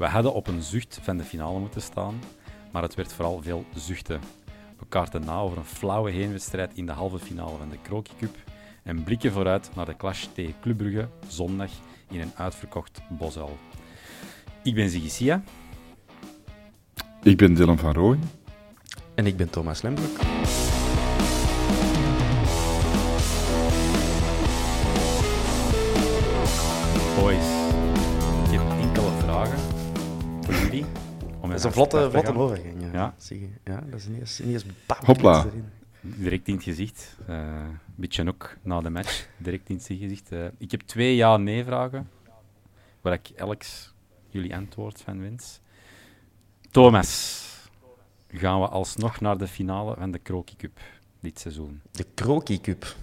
We hadden op een zucht van de finale moeten staan, maar het werd vooral veel zuchten. We kaarten na over een flauwe heenwedstrijd in de halve finale van de Kroki Cup en blikken vooruit naar de clash tegen Club Brugge zondag in een uitverkocht Bosuil. Ik ben Ziggy Sia. Ik ben Dylan van Rooyen. En ik ben Thomas Lembroek. Boys, ik heb enkele vragen Dat is een vlotte, vlotte overgang. Ja. Ja. Zie je. ja, dat is niet eens, niet eens bam, Hopla. Direct in het gezicht. Eh, Een beetje ook na de match. Direct in het gezicht. Eh, ik heb twee ja-nee-vragen. Waar ik elk jullie antwoord van wens. Thomas, gaan we alsnog naar de finale van de Kroki Cup dit seizoen? De Kroki Cup.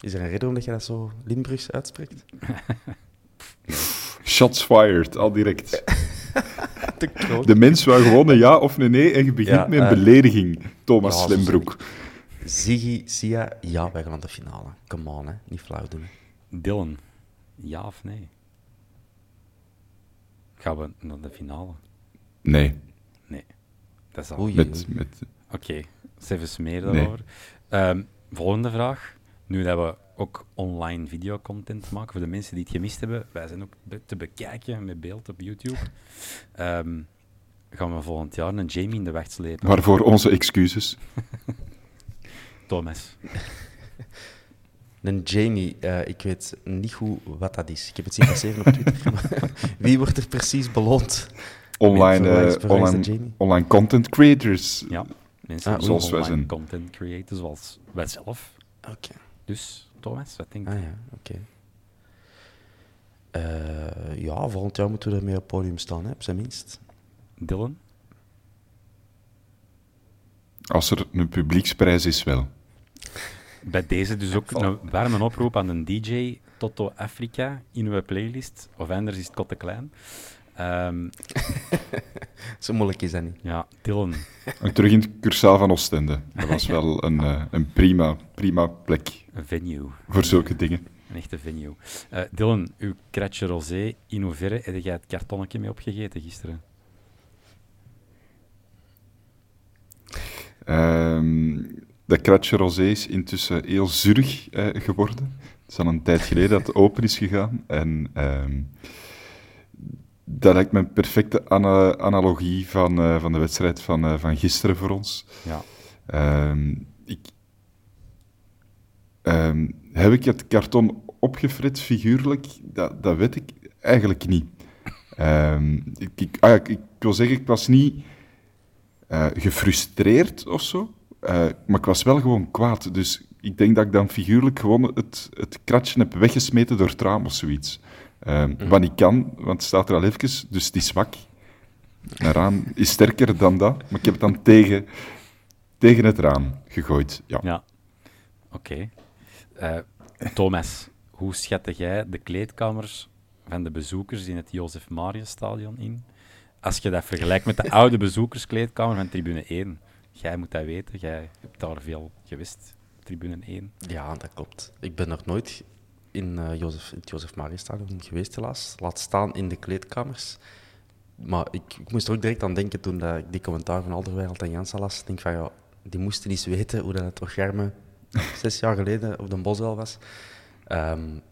Is er een reden omdat je dat zo Limburgs uitspreekt? Shots fired, al direct. De mens wou gewoon een ja of een nee en je begint Ja, met een eh, belediging. Thomas ja, Slimbroek. Ziggy, Sia, ja, wij gaan naar de finale. Come on, hè. niet flauw doen. Dylan, ja of nee? Gaan we naar de finale? Nee, Nee. Dat is al. Oei, met, met, Oké, even meer Nee. daarover. Ehm, volgende vraag. Nu dat we ook online videocontent maken voor de mensen die het gemist hebben, wij zijn ook be- te bekijken met beeld op YouTube. Ehm, gaan we volgend jaar een Jamie in de weg slepen? waarvoor onze excuses. Thomas. Een Jamie, eh, ik weet niet goed wat dat is. Ik heb het zien passeren op Twitter. maar Wie wordt er precies beloond? Online, eh, online, content creators. Ja, mensen Ah, die zoals wij online zijn. content creëren, zoals wij zelf. Oké. Dus, Thomas, wat denk je? Ah ja, oké. Eh, ja, volgend jaar moeten we ermee op het podium staan, hè, op zijn minst. Dylan? Als er een publieksprijs is, wel. Bij deze dus ook een warme oproep aan een DJ Toto Africa in uw playlist. Of anders is het kot te klein. Ehm, Zo moeilijk is dat niet. ja, Dylan. En terug in het cursaal van Oostende. Dat was wel een, eh, een prima, prima plek Een venue. voor zulke dingen. Een echte venue. Eh, Dylan, uw kratje rosé, in hoeverre heb jij het kartonnetje mee opgegeten gisteren? Ehm, dat kratje rosé is intussen heel zurig eh, geworden. Het is al een tijd geleden dat het open is gegaan. En ehm, dat lijkt me een perfecte ana- analogie van, eh, van de wedstrijd van, eh, van gisteren voor ons. Ja. Ehm, ik, ehm, heb ik het karton opgefret figuurlijk? Dat, dat weet ik eigenlijk niet. Ehm, ik, ik, ah ik, ik wil zeggen, ik was niet eh, gefrustreerd of zo, maar ik was wel gewoon kwaad. Dus ik denk dat ik dan figuurlijk gewoon het, het kratje heb weggesmeten door het raam of zoiets. Ehm, Wat niet kan, want het staat er al even, dus het is zwak. Een raam is sterker dan dat, maar ik heb het dan tegen, tegen het raam gegooid. Ja. Ja. Oké. Eh, Thomas, hoe schatte jij de kleedkamers van de bezoekers in het Jozef Marius Stadion in? Als je dat vergelijkt met de oude bezoekerskleedkamer van tribune 1. Jij moet dat weten, jij hebt daar veel gewist. tribune 1. Ja, dat klopt. Ik ben nog nooit in uh, Jozef, het Jozef geweest, helaas. Laat staan in de kleedkamers. Maar ik, ik, moest er ook direct aan denken toen dat ik die commentaar van Alderweireld en Janssen las. Ik denk van, ja, die moesten eens weten hoe dat het toch Germen zes jaar geleden op de Boswel was. Um,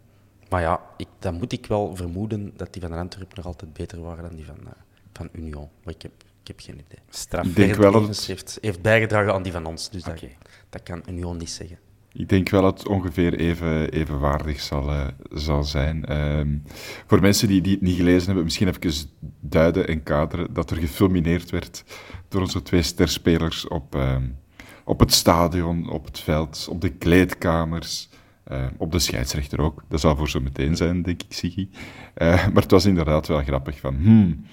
maar ja, ik, dan moet ik wel vermoeden dat die van Antwerpen nog altijd beter waren dan die van, uh, van Union. Maar ik heb, ik heb geen idee. Straf. Ik denk wel dat heeft, heeft bijgedragen aan die van ons, dus dat, dat kan Union niet zeggen. Ik denk wel dat het ongeveer even, evenwaardig zal, uh, zal zijn. Um, voor mensen die, die het niet gelezen hebben, misschien even duiden en kaderen dat er gefilmineerd werd door onze twee sterspelers op, uh, op het stadion, op het veld, op de kleedkamers. Uh, op de scheidsrechter ook. Dat zal voor zo meteen zijn, denk ik, Siggy. Uh, maar het was inderdaad wel grappig van... Hmm,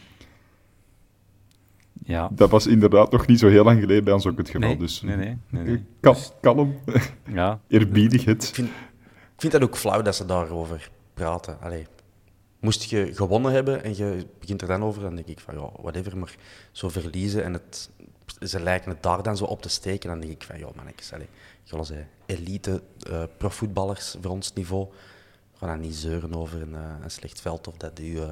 ja. Dat was inderdaad nog niet zo heel lang geleden bij ons ook het geval. Nee, dus nee, nee. nee, nee. Kal kalm, ja. eerbiedig het. Ik vind, ik vind dat ook flauw dat ze daarover praten. Allee, moest je gewonnen hebben en je begint er dan over, dan denk ik van ja, whatever, maar zo verliezen en het, ze lijken het daar dan zo op te steken, dan denk ik van ja, mannetjes, allee, gewoon zei, elite uh, profvoetballers voor ons niveau, gaan dan niet zeuren over een, uh, een slecht veld of dat, u, uh,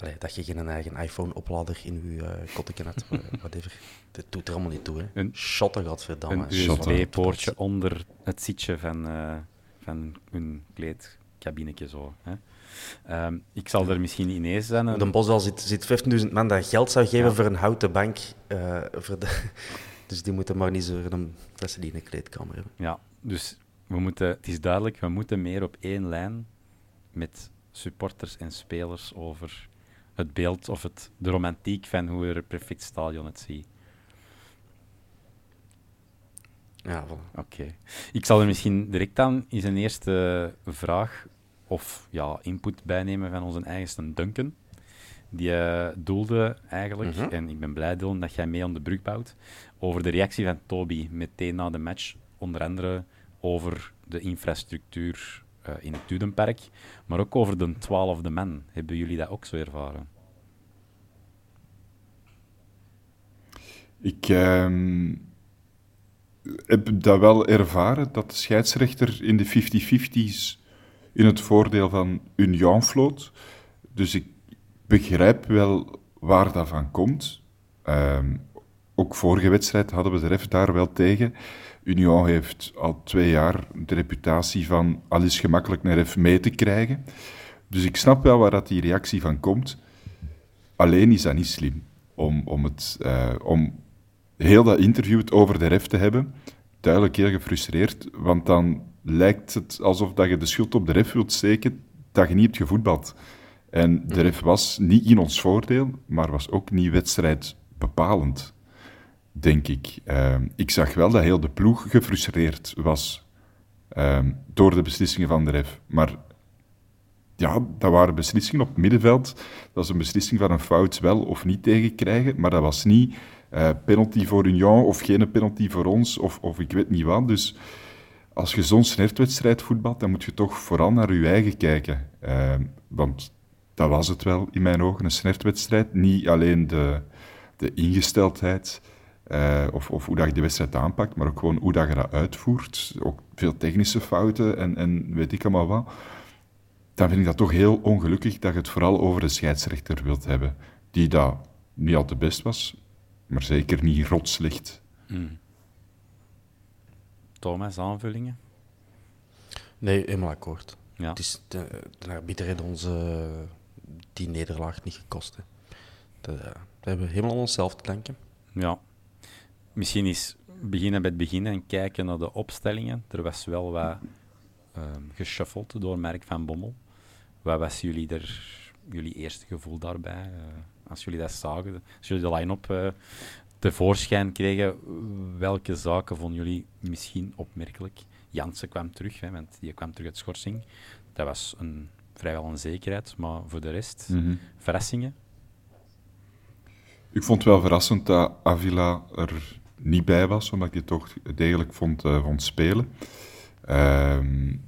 allee, dat je geen eigen iPhone-oplader in je uh, kotteken had, whatever. Dat doet er allemaal niet toe, hè. Een, Shotten, godverdamme. Een USB-poortje onder het zitje van, van hun kleedkabinetje zo, hè. Um, ik zal er misschien ineens zijn. Een... De Boswel zit, zit 15.000 man dat geld zou geven ja. voor een houten bank. Uh, voor de... dus die moeten maar niet zorgen dat ze die in de kleedkamer hebben. Ja, dus we moeten, het is duidelijk, we moeten meer op één lijn met supporters en spelers over het beeld of het, de romantiek van hoe er een perfect stadion het ziet. Ja, voilà. Oké. Okay. Ik zal er misschien direct aan in zijn eerste vraag of ja, input bijnemen van onze eigenste Duncan. Die uh, doelde eigenlijk, mm -hmm. en ik ben blij Dylan dat jij mee aan de brug bouwt, over de reactie van Toby meteen na de match. Onder andere over de infrastructuur uh, in het Dudenpark, maar ook over de twaalfde man. Hebben jullie dat ook zo ervaren? Ik uh, heb dat wel ervaren, dat de scheidsrechter in de 50-50's in het voordeel van Union floot. Dus ik begrijp wel waar dat van komt. Um, ook vorige wedstrijd hadden we de ref daar wel tegen. Union heeft al twee jaar de reputatie van al is gemakkelijk een ref mee te krijgen. Dus ik snap wel waar dat die reactie van komt. Alleen is dat niet slim om, om, het, uh, om heel dat interview over de ref te hebben. Duidelijk heel gefrustreerd, want dan lijkt het alsof dat je de schuld op de ref wilt steken dat je niet hebt gevoetbald. En de ref was niet in ons voordeel, maar was ook niet wedstrijdbepalend, denk ik. Uh, ik zag wel dat heel de ploeg gefrustreerd was uh, door de beslissingen van de ref. Maar ja, dat waren beslissingen op het middenveld. Dat is een beslissing van een fout wel of niet tegenkrijgen, maar dat was niet uh, penalty voor Union of geen penalty voor ons of, of ik weet niet wat. Dus als je zo'n snertwedstrijd voetbalt, dan moet je toch vooral naar je eigen kijken. Uh, want dat was het wel in mijn ogen, een snertwedstrijd. Niet alleen de, de ingesteldheid uh, of, of, hoe dat je de wedstrijd aanpakt, maar ook gewoon hoe dat je dat uitvoert. Ook veel technische fouten en, en weet ik allemaal wat. Dan vind ik dat toch heel ongelukkig dat je het vooral over de scheidsrechter wilt hebben. Die dat niet al te best was, maar zeker niet rotslicht. Mm. Thomas, aanvullingen? Nee, helemaal akkoord. Ja. Het is de, de arbiter heeft ons uh, die nederlaag niet gekost. Hè. Dat, uh, dat hebben we helemaal aan onszelf te danken. Ja. Misschien eens beginnen bij het begin en kijken naar de opstellingen. Er was wel wat uh, geshuffeld door Merk van Bommel. Wat was jullie, er, jullie eerste gevoel daarbij? Als jullie dat zagen, als jullie de line-up tevoorschijn kregen, welke zaken vonden jullie misschien opmerkelijk? Jansen kwam terug, hè, want die kwam terug uit schorsing. Dat was een, vrijwel een zekerheid, maar voor de rest, mm -hmm. verrassingen? Ik vond het wel verrassend dat Avila er niet bij was, omdat ik die toch degelijk vond, uh, vond spelen. Um,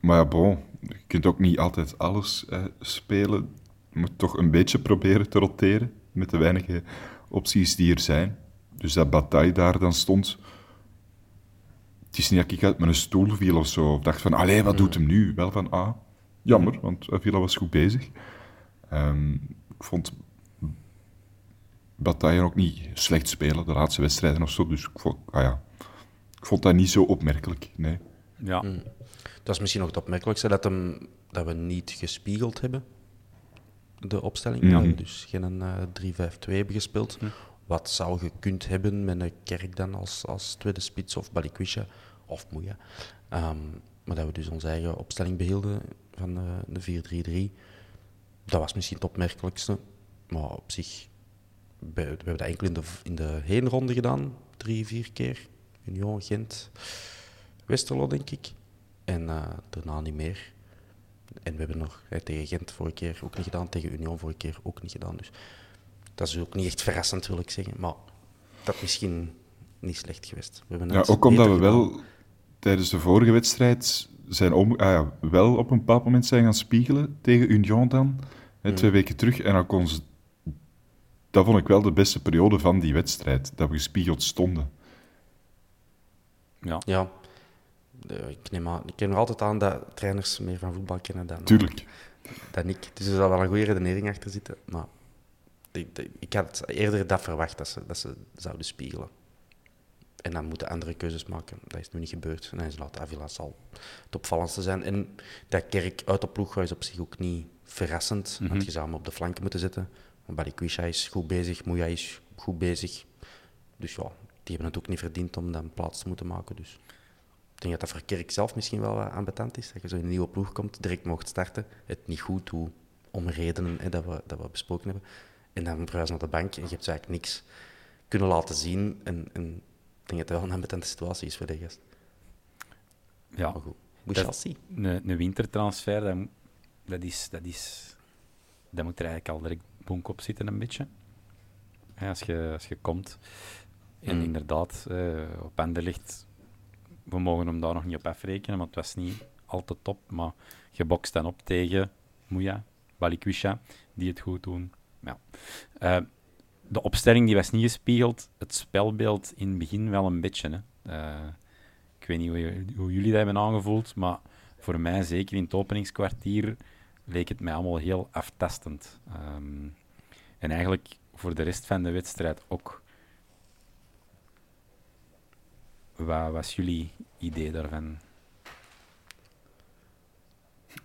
maar ja, bon, je kunt ook niet altijd alles uh, spelen. Moet toch een beetje proberen te roteren met de weinige opties die er zijn. Dus dat Bataille daar dan stond, het is niet dat ik uit mijn stoel viel of zo. Of dacht van, allee, wat doet hem nu? Wel van, ah, jammer, want Villa was goed bezig. Ehm, ik vond Bataille ook niet slecht spelen, de laatste wedstrijden of zo. Dus ik vond, ah ja, ik vond dat niet zo opmerkelijk, nee. Ja. Dat is misschien nog het opmerkelijkste, dat, hem, dat we niet gespiegeld hebben, de opstelling. Ja, dus geen eh 3-5-2 hebben gespeeld. Wat zou gekund hebben met een Kerk dan als, als tweede spits of Balikwisha of Moeja. Ehm, maar dat we dus onze eigen opstelling behielden van eh, de 4-3-3. Dat was misschien het opmerkelijkste. Maar op zich, we, we hebben dat enkel in de, in de heenronde gedaan. Drie, vier keer. Union, Gent, Westerlo, denk ik. En eh, daarna niet meer. En we hebben nog eh, tegen Gent vorige keer ook niet gedaan. Tegen Union vorige keer ook niet gedaan. Dus dat is ook niet echt verrassend, wil ik zeggen. Maar dat is misschien niet slecht geweest. We hebben Ja, ook omdat we wel gedaan. tijdens de vorige wedstrijd zijn om, ah ja, wel op een bepaald moment zijn gaan spiegelen tegen Union dan, hè, twee weken terug. En dan kon ze, dat vond ik wel de beste periode van die wedstrijd, dat we gespiegeld stonden. ja. Ja, ik neem, aan, ik neem er altijd aan dat trainers meer van voetbal kennen dan, Tuurlijk. dan ik. Dus er zal wel een goede redenering achter zitten. Maar ik, ik- had eerder dat verwacht, dat ze, dat ze zouden spiegelen. En dan moeten andere keuzes maken. Dat is nu niet gebeurd. En dan is laat Avila zal het opvallendste zijn. En dat Kerk uit de ploeg is op zich ook niet verrassend. Want je zou hem op de flanken moeten zetten. Maar Balikwisha is goed bezig, Moeja is goed bezig. Dus ja, die hebben het ook niet verdiend om dan plaats te moeten maken. Dus ik denk dat dat voor Kerk zelf misschien wel wat ambetant is. Dat je zo in een nieuwe ploeg komt, direct mocht starten, het niet goed doet, om redenen hè, dat, we, dat we besproken hebben. En dan verhuizen naar de bank en je hebt eigenlijk niks kunnen laten zien. En, en ik denk dat het wel een ambetante situatie is voor de gast. ja. Maar goed, we Dat- shall see. Een, een wintertransfer, dat, dat, is, dat, is, dat moet er eigenlijk al direct bonk op zitten, een beetje. Ja, als, je, als je komt. En Mm. inderdaad, eh, op Anderlecht, we mogen hem daar nog niet op afrekenen, want het was niet al te top. Maar je bokst dan op tegen Moeja, Balikwisha, die het goed doen. Ja. Eh, de opstelling die was niet gespiegeld, het spelbeeld in het begin wel een beetje. Hè. Eh, ik weet niet hoe, jullie dat hebben aangevoeld, maar voor mij, zeker in het openingskwartier, leek het mij allemaal heel aftastend. Ehm, en eigenlijk voor de rest van de wedstrijd ook. Wat was jullie idee daarvan?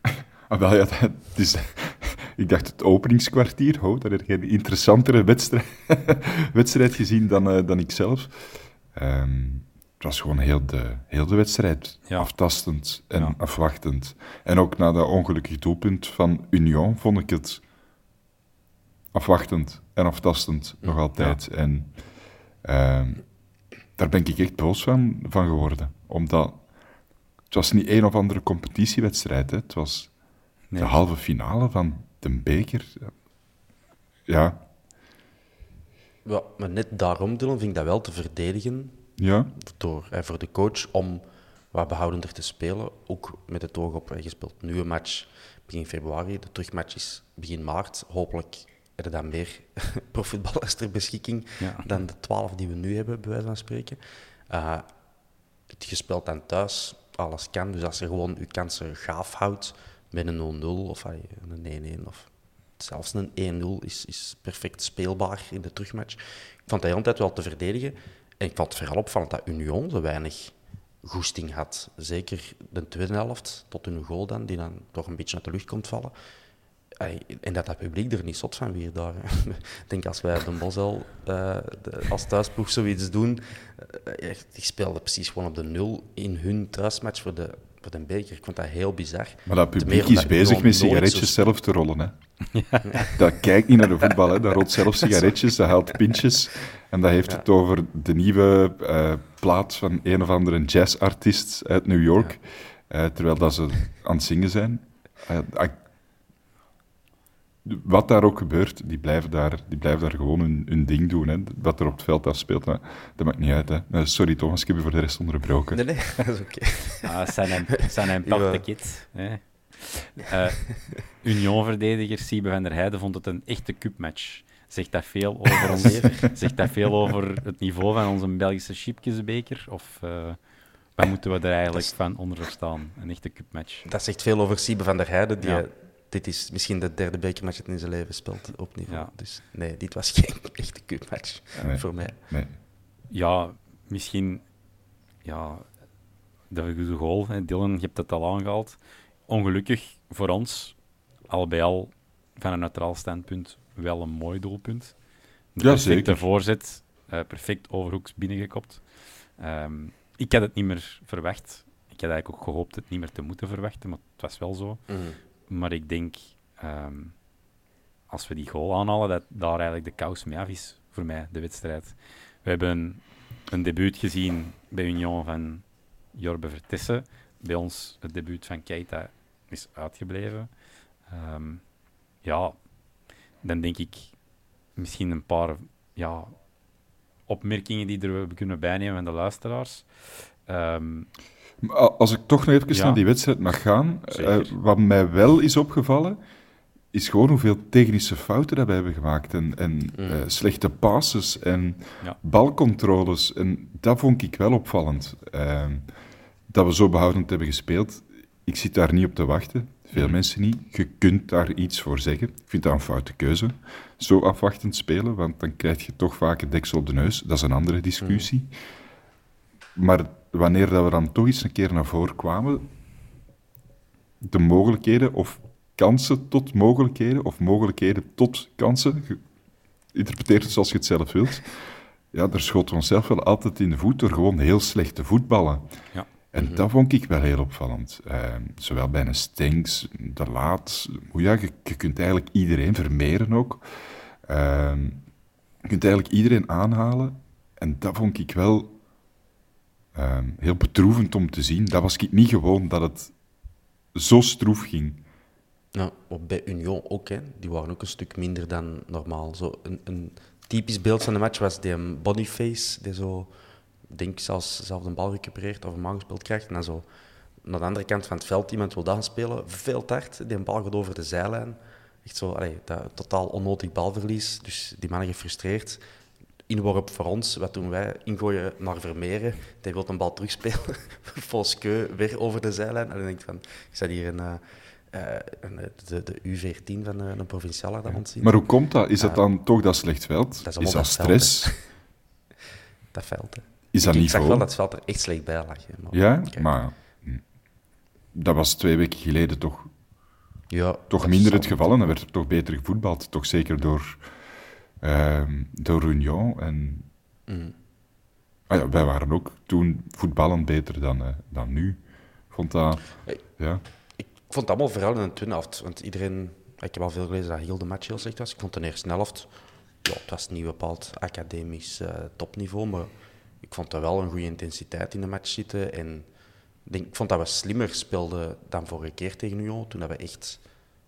Ah, wel, ja, dat is, ik dacht het openingskwartier, ho, dat heb je een interessantere wedstrijd, wedstrijd gezien dan, eh, dan ik zelf. Ehm, het was gewoon heel de, heel de wedstrijd Ja. aftastend en Ja. afwachtend. En ook na dat ongelukkige doelpunt van Union vond ik het afwachtend en aftastend nog altijd. En ehm, daar ben ik echt boos van, van geworden. Omdat het was niet een of andere competitiewedstrijd. Hè. Het was Nee. de halve finale van de beker. Ja, Ja, maar net daarom, Dylan, vind ik dat wel te verdedigen ja, door, eh, voor de coach om wat behoudender te spelen. Ook met het oog op, eh, je speelt nu een match begin februari, de terugmatch is begin maart. Hopelijk er dan meer profvoetballers ter beschikking Ja. dan de twaalf die we nu hebben, bij wijze van spreken. Eh, je speelt dan thuis, alles kan. Dus als je gewoon je kansen gaaf houdt met een 0-0 of een 1-1 of zelfs een 1-0 is, is perfect speelbaar in de terugmatch. Ik vond dat de hele tijd wel te verdedigen. En ik vond het vooral opvallend dat Union zo weinig goesting had. Zeker de tweede helft, tot hun goal dan, die dan toch een beetje uit de lucht komt vallen. En dat dat publiek er niet zot van weer daar. Ik denk als wij op de Bosel eh, de- als thuisploeg zoiets doen, eh, echt, die speelden precies gewoon op de nul in hun thuismatch voor de, voor de beker. Ik vond dat heel bizar. maar dat publiek is bezig met zo sigaretjes zelf te rollen. Hè. Dat kijkt niet naar de voetbal, hè. dat rolt zelf sigaretjes, dat haalt pintjes. En dat heeft het over de nieuwe eh, plaat van een of andere jazzartiest uit New York. Eh, terwijl dat ze aan het zingen zijn. Wat daar ook gebeurt, die blijven daar, die blijven daar gewoon hun, hun ding doen. Hè. Wat er op het veld afspeelt, nou, dat maakt niet uit. Hè. Eh, sorry Thomas, ik heb je voor de rest onderbroken. Nee, nee, dat is oké. Ah, zijn een, zijn een Ja. parte kit. Hè. Eh, Union-verdediger Siebe van der Heijden vond het een echte cupmatch. Zegt dat veel over, ons, zegt dat veel over het niveau van onze Belgische Chipkesbeker? Of eh, Wat moeten we er eigenlijk van onder verstaan? Een echte cupmatch. Dat zegt veel over Siebe van der Heijden. Die, Ja. Dit is misschien de derde bekermatch dat hij in zijn leven speelt op niveau. Ja. Dus nee, dit was geen echte cupmatch Nee. voor mij. Nee. Ja, misschien... Ja, de, goal, hè, Dylan, je hebt het al aangehaald. Ongelukkig voor ons, al bij al, van een neutraal standpunt, wel een mooi doelpunt. De Ja, perfecte zeker. voorzet, eh, perfect overhoeks binnengekopt. Ehm, ik had het niet meer verwacht. Ik had eigenlijk ook gehoopt het niet meer te moeten verwachten, maar het was wel zo. Maar ik denk, ehm, als we die goal aanhalen, dat daar eigenlijk de kous mee af is voor mij, de wedstrijd. We hebben een debuut gezien bij Union van Jorbe Vertessen. Bij ons het debuut van Keita is uitgebleven. Ehm, ja, dan denk ik misschien een paar ja, opmerkingen die er we kunnen bijnemen van de luisteraars. A- Als ik toch nog even Ja. naar die wedstrijd mag gaan, eh, wat mij wel is opgevallen, is gewoon hoeveel technische fouten dat we hebben gemaakt. En, en eh, slechte passes en Ja. balcontroles. En dat vond ik wel opvallend. Eh, dat we zo behoudend hebben gespeeld. Ik zit daar niet op te wachten. Veel mensen niet. Je kunt daar iets voor zeggen. Ik vind dat een foute keuze. Zo afwachtend spelen, want dan krijg je toch vaak een deksel op de neus. Dat is een andere discussie. Maar wanneer dat we dan toch eens een keer naar voren kwamen, de mogelijkheden of kansen tot mogelijkheden, of mogelijkheden tot kansen, interpreteer het zoals je het zelf wilt, ja, daar schoten we onszelf wel altijd in de voet door gewoon heel slecht te voetballen. ja. En dat vond ik wel heel opvallend. Eh, zowel bij een Stenks, de Laat. Hoe ja, je, je kunt eigenlijk iedereen vermeren ook. Eh, je kunt eigenlijk iedereen aanhalen. En dat vond ik wel eh, heel bedroevend om te zien. Dat was ik niet gewoon dat het zo stroef ging. Nou, bij Union ook, hè. die waren ook een stuk minder dan normaal. Zo een, een typisch beeld van de match was die Boniface, die zo, denk zelfs zelf een bal recupereert of een man gespeeld krijgt. En dan zo naar de andere kant van het veld iemand wil gaan spelen, veel te hard. Die bal gaat over de zijlijn. Echt zo, allee, dat, totaal onnodig balverlies. Dus die mannen gefrustreerd. Inworp voor ons, wat doen wij? Ingooien naar Vermeeren. Die wil een bal terugspelen. Foskeu weer over de zijlijn. En dan denk ik van, ik zat hier een, eh, eh, een, de, de U14 van eh, een provinciale aan het zien. Maar hoe komt dat? Is dat dan toch dat slecht veld? Dat is dat veld, stress? Dat veld, hè. Is dat ik, ik zag niveau? wel dat het veld er echt slecht bij lag. hè, maar- Ja, maar hm, dat was twee weken geleden toch, ja, toch minder het geval. En dan werd er toch beter gevoetbald. Toch zeker door, door Union. En, Mhm. ah ja, wij waren ook toen voetballend beter dan, eh, dan nu. Ik vond dat... Hey. Ja. Ik vond het allemaal vooral in de tweede helft. Want iedereen... Ik heb al veel gelezen dat heel de match heel slecht was. Ik vond de eerste helft... Ja, het was niet bepaald academisch eh, topniveau, maar ik vond er wel een goede intensiteit in de match zitten. En ik, denk, ik vond dat we slimmer speelden dan vorige keer tegen Union. Toen dat we echt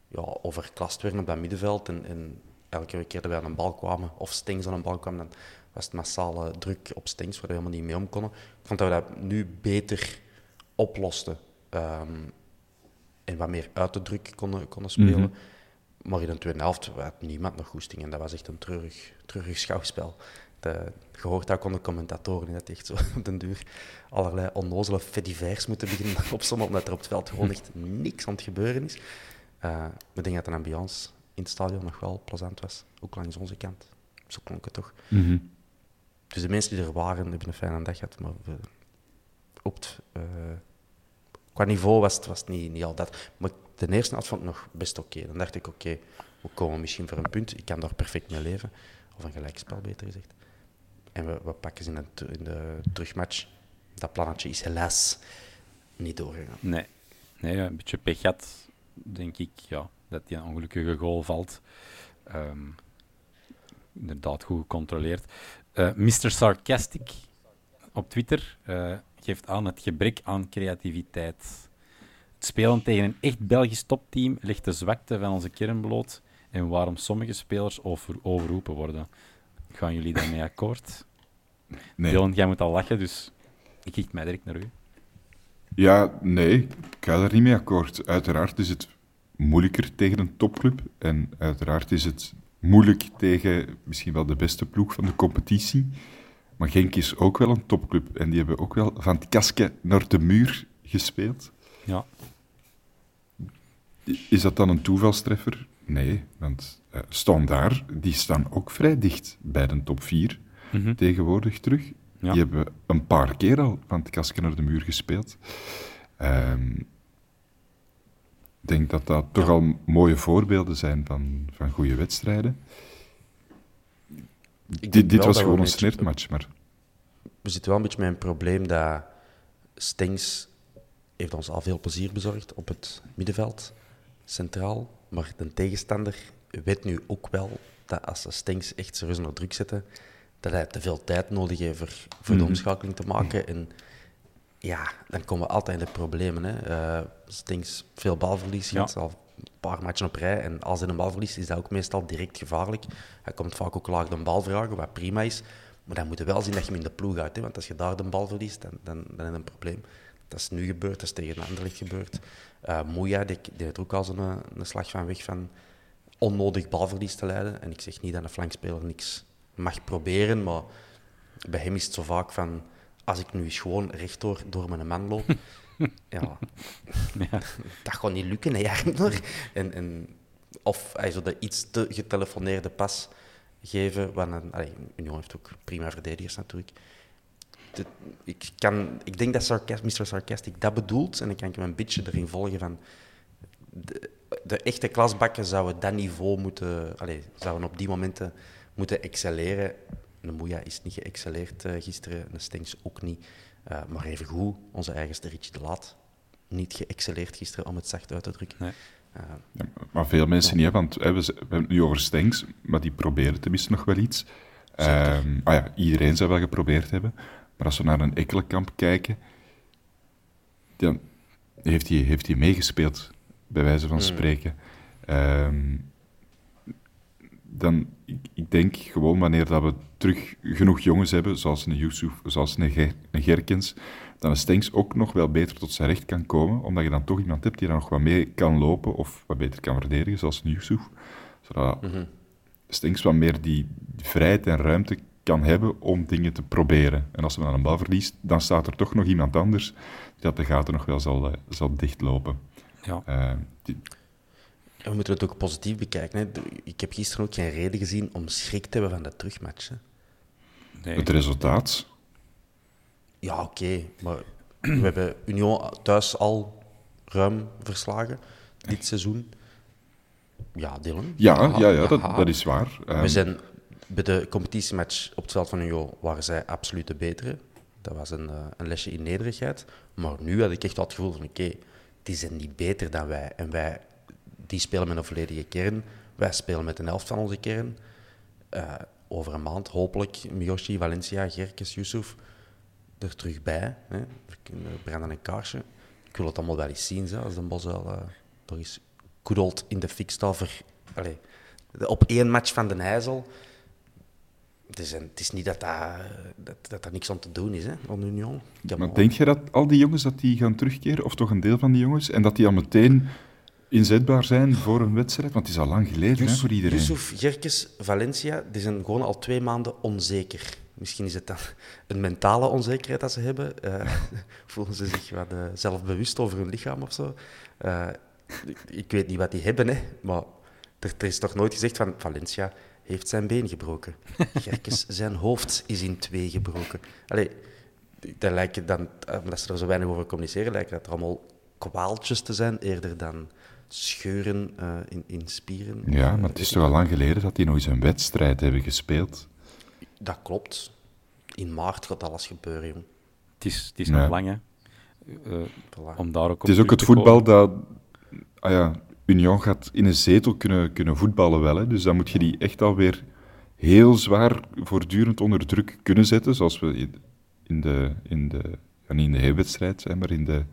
ja, overklast werden op dat middenveld. En, en elke keer dat wij aan een bal kwamen, of Stengs aan een bal kwam, dan was het massale druk op Stengs, waar we helemaal niet mee om konden. Ik vond dat we dat nu beter oplosten. Ehm, en wat meer uit de druk konden, konden spelen. Maar in de tweede helft had niemand nog goesting. En dat was echt een treurig, treurig schouwspel. De, gehoord dat konden commentatoren dat echt zo op den duur allerlei onnozele fedivers moeten beginnen opzommen, omdat er op het veld gewoon echt niks aan het gebeuren is. Eh ik denk dat de ambiance in het stadion nog wel plezant was, ook langs onze kant. Zo klonk het toch. Mhm. Dus de mensen die er waren, hebben een fijne dag gehad, maar we, op het, eh, qua niveau was het, was het niet, niet al dat. Maar de eerste helft vond ik nog best oké. Dan dacht ik, oké, we komen misschien voor een punt. Ik kan daar perfect mee leven. Of een gelijkspel, beter gezegd. En we, we pakken ze in, in de terugmatch. Dat plannetje is helaas niet doorgegaan. Nee. nee, een beetje pech had, denk ik, ja, dat die ongelukkige goal valt. Ehm, inderdaad goed gecontroleerd. Eh Mr. Sarcastic op Twitter eh, geeft aan het gebrek aan creativiteit. Het spelen tegen een echt Belgisch topteam legt de zwakte van onze kern bloot en waarom sommige spelers over, overroepen worden. Gaan jullie daarmee akkoord? Nee. Dylan, jij moet al lachen, dus ik richt mij direct naar u. Ja, nee, ik ga daar niet mee akkoord. Uiteraard is het moeilijker tegen een topclub. En uiteraard is het moeilijk tegen misschien wel de beste ploeg van de competitie. Maar Genk is ook wel een topclub. En die hebben ook wel van het kasken naar de muur gespeeld. Ja. Is dat dan een toevalstreffer? Nee, want uh, Standaard, die staan ook vrij dicht bij de top 4 Mhm. tegenwoordig terug. Ja. Die hebben een paar keer al van het kasken naar de muur gespeeld. Ehm, denk dat dat toch al mooie voorbeelden zijn van, van goede wedstrijden. Dit, dit was gewoon een snertmatch, maar we zitten wel een beetje met een probleem dat Stengs heeft ons al veel plezier bezorgd op het middenveld, centraal. Maar de tegenstander weet nu ook wel dat als ze Stengs echt serieus onder druk zetten, dat hij te veel tijd nodig heeft voor, voor de Mhm. omschakeling te maken. En ja, dan komen we altijd in de problemen. Hè. Eh, Stengs veel balverlies Ja. al een paar matchen op rij. En als hij een bal verliest, is dat ook meestal direct gevaarlijk. Hij komt vaak ook laag de bal vragen, wat prima is. Maar dan moet je wel zien dat je hem in de ploeg houdt. Hè? Want als je daar de bal verliest, dan, dan, dan is het een probleem. Dat is nu gebeurd, dat is tegen Anderlecht gebeurd. Eh Moeja, die, die heeft ook al zo'n een, een slag van weg van onnodig balverlies te leiden. En ik zeg niet dat een flankspeler niks mag proberen, maar bij hem is het zo vaak van... Als ik nu eens gewoon rechtdoor door mijn man loop, ja, Ja. dat gaat niet lukken, hè, Jarno. En, en, of hij zo de iets te getelefoneerde pas geven. Want een, allee, Union heeft ook prima verdedigers natuurlijk. De- ik, kan, ik denk dat sarcas, Mr. Sarcastic dat bedoelt. En dan kan ik hem een beetje erin volgen van... De, de echte klasbakken zouden dat niveau moeten... Allee, zouden op die momenten moeten excelleren. Een Moeja is niet geëxcelleerd eh, gisteren. Een Stenks ook niet. Eh, maar even goed, onze eigenste Richie de Laat. Niet geëxcelleerd gisteren, om het zacht uit te drukken. Nee. Eh, Ja, maar veel mensen niet, want hè, we, we hebben het nu over Stengs, maar die proberen tenminste nog wel iets. Ehm, ah ja, iedereen zou wel geprobeerd hebben. Maar als we naar een Ekkelenkamp kijken, dan heeft hij, heeft hij meegespeeld, bij wijze van spreken. Ehm, dan, ik, ik denk gewoon wanneer dat we terug genoeg jongens hebben, zoals een Yusuf, zoals een, Ger- een Gerkens, dan een Stenks ook nog wel beter tot zijn recht kan komen, omdat je dan toch iemand hebt die dan nog wat mee kan lopen of wat beter kan verdedigen, zoals een Yusuf. Zodat Stenks wat meer die vrijheid en ruimte kan hebben om dingen te proberen. En als hij dan een bal verliest, dan staat er toch nog iemand anders die dat de gaten nog wel zal, eh, zal dichtlopen. Ja. Eh, die- En we moeten het ook positief bekijken. Hè. Ik heb gisteren ook geen reden gezien om schrik te hebben van de terugmatch. Hè. Nee. het resultaat, Ja, oké. maar we hebben Union thuis al ruim verslagen dit seizoen. Ja, Dylan. ja, ja, ja, dat, ja. dat is waar. We Ehm, zijn bij de competitiematch op het veld van Union waren zij absoluut de betere. Dat was een, eh, een lesje in nederigheid. Maar nu had ik echt wel het gevoel van oké, die zijn niet beter dan wij. En wij die spelen met een volledige kern. Wij spelen met een helft van onze kern. Eh, over een maand hopelijk Miyoshi, Valencia, Gerkes, Yusuf er terug bij. Hè. We kunnen branden een kaarsje. Ik wil het allemaal wel eens zien, zo, als de Bos wel uh, er is good old in de fik staat voor... Op één match van de IJssel. Het is, een- het is niet dat daar dat, dat niks aan te doen is, hè, aan Union. Maar denk je dat al die jongens dat die gaan terugkeren, of toch een deel van die jongens, en dat die al meteen inzetbaar zijn voor een wedstrijd? Want het is al lang geleden hè, voor iedereen. Yusuf, Gerkes, Valencia, die zijn gewoon al twee maanden onzeker. Misschien is het dan een mentale onzekerheid dat ze hebben. Eh, voelen ze zich wat eh, zelfbewust over hun lichaam of zo. Eh, ik, ik weet niet wat die hebben, hè, maar er, er is toch nooit gezegd van Valencia heeft zijn been gebroken. Gerkes, zijn hoofd is in twee gebroken. Allee, dat lijkt dan, omdat ze er zo weinig over communiceren, lijkt dat er allemaal kwaaltjes te zijn, eerder dan scheuren eh, in, in spieren. Ja, maar het is toch al lang geleden dat die nog eens een wedstrijd hebben gespeeld. Dat klopt. In maart gaat alles gebeuren, jong. Het is, het is Ja. nog lang, hè. Eh, Voilà. om daar ook op Het is ook het voetbal komen. dat... Ah ja, Union gaat in een zetel kunnen, kunnen voetballen wel. Hè. Dus dan moet je die echt alweer heel zwaar voortdurend onder druk kunnen zetten. Zoals we in- de... In de ja, niet in de heenwedstrijd zijn, maar in de,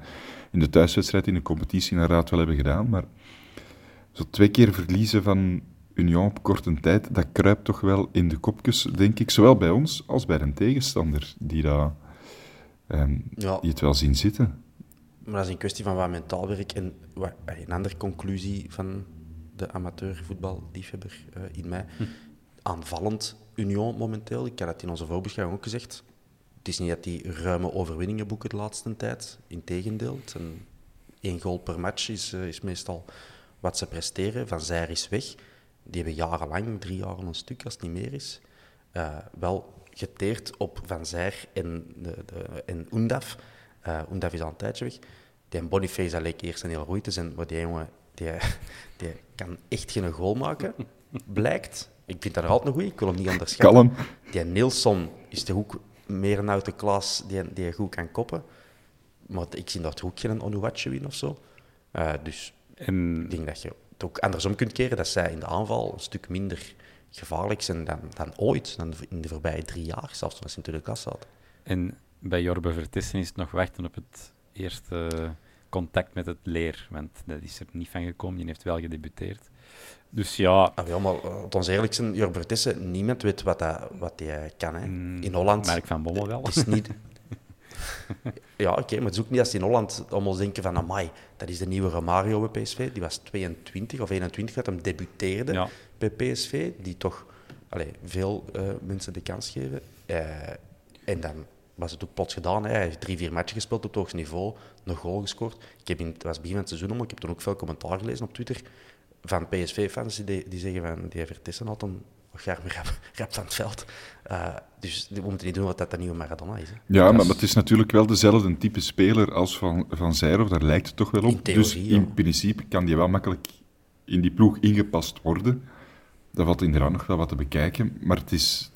in de thuiswedstrijd in de competitie inderdaad wel hebben gedaan. Maar zo twee keer verliezen van Union op korte tijd, dat kruipt toch wel in de kopjes, denk ik. Zowel bij ons als bij een tegenstander die, dat, ehm, Ja. die het wel zien zitten. Maar dat is een kwestie van wat mentaal werk. En wat, een andere conclusie van de amateurvoetballiefhebber eh in mij. Aanvallend Union momenteel. Ik had het in onze voorbeschouwing ook gezegd. Het is niet dat die ruime overwinningen boeken de laatste tijd. Integendeel. Één goal per match is, eh, is meestal wat ze presteren. Van Zijr is weg. Die hebben jarenlang, drie jaar een stuk als het niet meer is, eh, wel geteerd op Van Zijr en, de, de, en Undaf. Uh, Undaf is al een tijdje weg. Die Boniface, dat leek eerst een heel goed te zijn, maar die jongen die, die kan echt geen goal maken, blijkt. Ik vind dat er altijd een goeie, ik wil hem niet onderschatten. Kalm. Die Nilsson is de hoek meer een oude klas die, die goed kan koppen. Maar ik zie dat ook geen Onuwache win of zo. Uh, dus En ik denk dat je het ook andersom kunt keren, dat zij in de aanval een stuk minder gevaarlijk zijn dan, dan ooit, dan in de voorbije drie jaar, zelfs toen ze in de klas zaten. En bij Jorbe Vertissen is het nog wachten op het eerste contact met het leer. Want dat is er niet van gekomen. Die heeft wel gedebuteerd. Dus ja, Ah, ja, maar uh, ons eerlijk zijn, niemand weet wat hij wat kan. Hè. Mm, In Holland... Mark van Bommel wel. Het is niet... ja, oké, maar het is ook niet als ze in Holland allemaal denken van, amai, dat is de nieuwe Romario bij PSV. Die was 22 of 21 dat hem debuteerde Ja. bij PSV. Die toch allee, veel eh, mensen de kans geven. Eh, en dan was het ook plots gedaan. Hè. Hij heeft drie, vier matchen gespeeld op het hoogste niveau. Een goal gescoord. Ik heb in, het was begin van het seizoen, maar ik heb toen ook veel commentaar gelezen op Twitter van PSV-fans die, die zeggen van, die Vertissen had een garme rap, rap van het veld. Eh, dus we moeten niet doen wat dat de nieuwe Maradona is. Hè. Ja, maar, maar het is natuurlijk wel dezelfde type speler als Van, van Zijrhoff, daar lijkt het toch wel op. In theorie, dus ja. in principe kan die wel makkelijk in die ploeg ingepast worden. Dat valt inderdaad nog wel wat te bekijken, maar het is,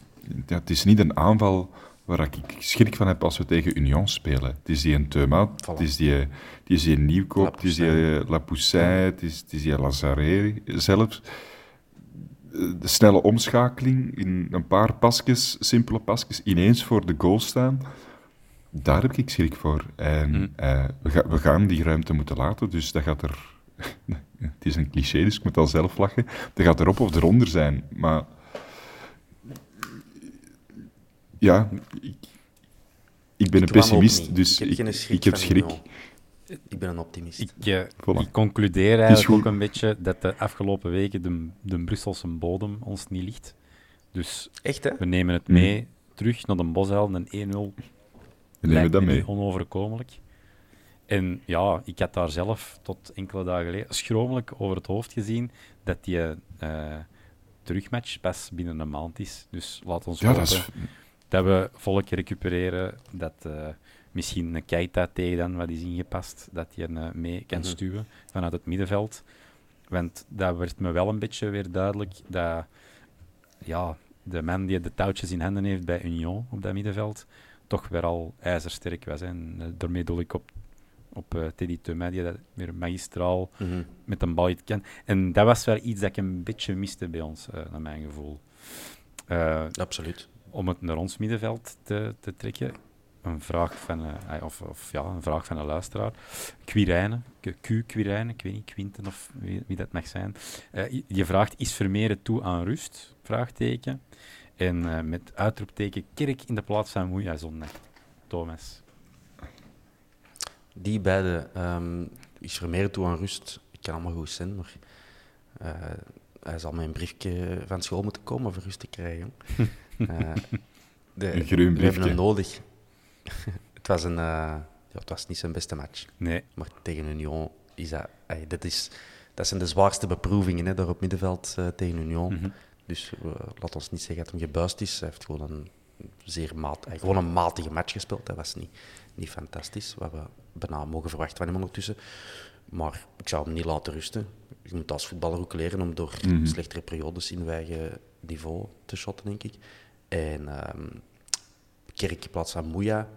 ja, het is niet een aanval waar ik schrik van heb als we tegen Union spelen. Het is die een Teuma, het is die, het is die Nieuwkoop, het is die eh, Lapoussin, het is, het is die Lazare zelfs. Eh, De snelle omschakeling in een paar pasjes, simpele pasjes, ineens voor de goal staan. Daar heb ik schrik voor. En Hm. eh, we, ga- we gaan die ruimte moeten laten, dus dat gaat er... Het is een cliché, dus ik moet al zelf lachen. Dat gaat erop of eronder zijn. Maar... Ja, ik, ik ben een Ik pessimist, dus ik ik, heb schrik ik heb schrik. Ik ben een optimist. Ik, Voilà. ik concludeer is eigenlijk ook een beetje dat de afgelopen weken de, de Brusselse bodem ons niet ligt. Dus Echt, hè? we nemen het Mm. mee terug naar de Bosuil. Een 1-0 We nemen lijkt dat me mee. onoverkomelijk. En ja, ik had daar zelf tot enkele dagen geleden schromelijk over het hoofd gezien dat die eh, terugmatch pas binnen een maand is. Dus laat ons Ja, hopen dat is... dat we volk recupereren, dat eh, misschien een Keita tegen dan wat is ingepast, dat hij eh, mee kan Mhm. stuwen vanuit het middenveld. Want dat werd me wel een beetje weer duidelijk dat ja, de man die de touwtjes in handen heeft bij Union op dat middenveld toch weer al ijzersterk was. Hè. En eh, daarmee doel ik op, op Teddy Thomas, die dat weer magistraal Mhm. met een bal kan. En dat was wel iets dat ik een beetje miste bij ons, naar mijn gevoel. Absoluut. Om het naar ons middenveld te, te trekken, een vraag van, eh, of, of ja, een vraag van een luisteraar. Quirijnen, Q Quirijnen, ik weet niet, Quinten of wie, wie dat mag zijn. Eh, je- vraagt, is Vermeeren toe aan rust? Vraagteken. En eh, met uitroepteken Kerk in de plaats van Moeja zondag. Thomas. Die beide ehm, is Vermeer toe aan rust. Ik kan allemaal goed zijn, maar hij zal met een briefje van school moeten komen om rust te krijgen. Eh, de, Een groen we hebben hem nodig. het, was een, eh, ja, het was niet zijn beste match. Nee, Maar tegen Union is dat... dat, is, dat zijn de zwaarste beproevingen hè, daar op middenveld eh, tegen Union. Mhm. Dus laat ons niet zeggen dat hij gebuist is. Hij heeft gewoon een zeer maat, gewoon een matige match gespeeld. Dat was niet, niet fantastisch, wat we bijna mogen verwachten van hem ondertussen. Maar ik zou hem niet laten rusten. Je moet als voetballer ook leren om door Mhm. slechtere periodes in uw eigen niveau te shotten, denk ik. En ehm in plaats van Moeja.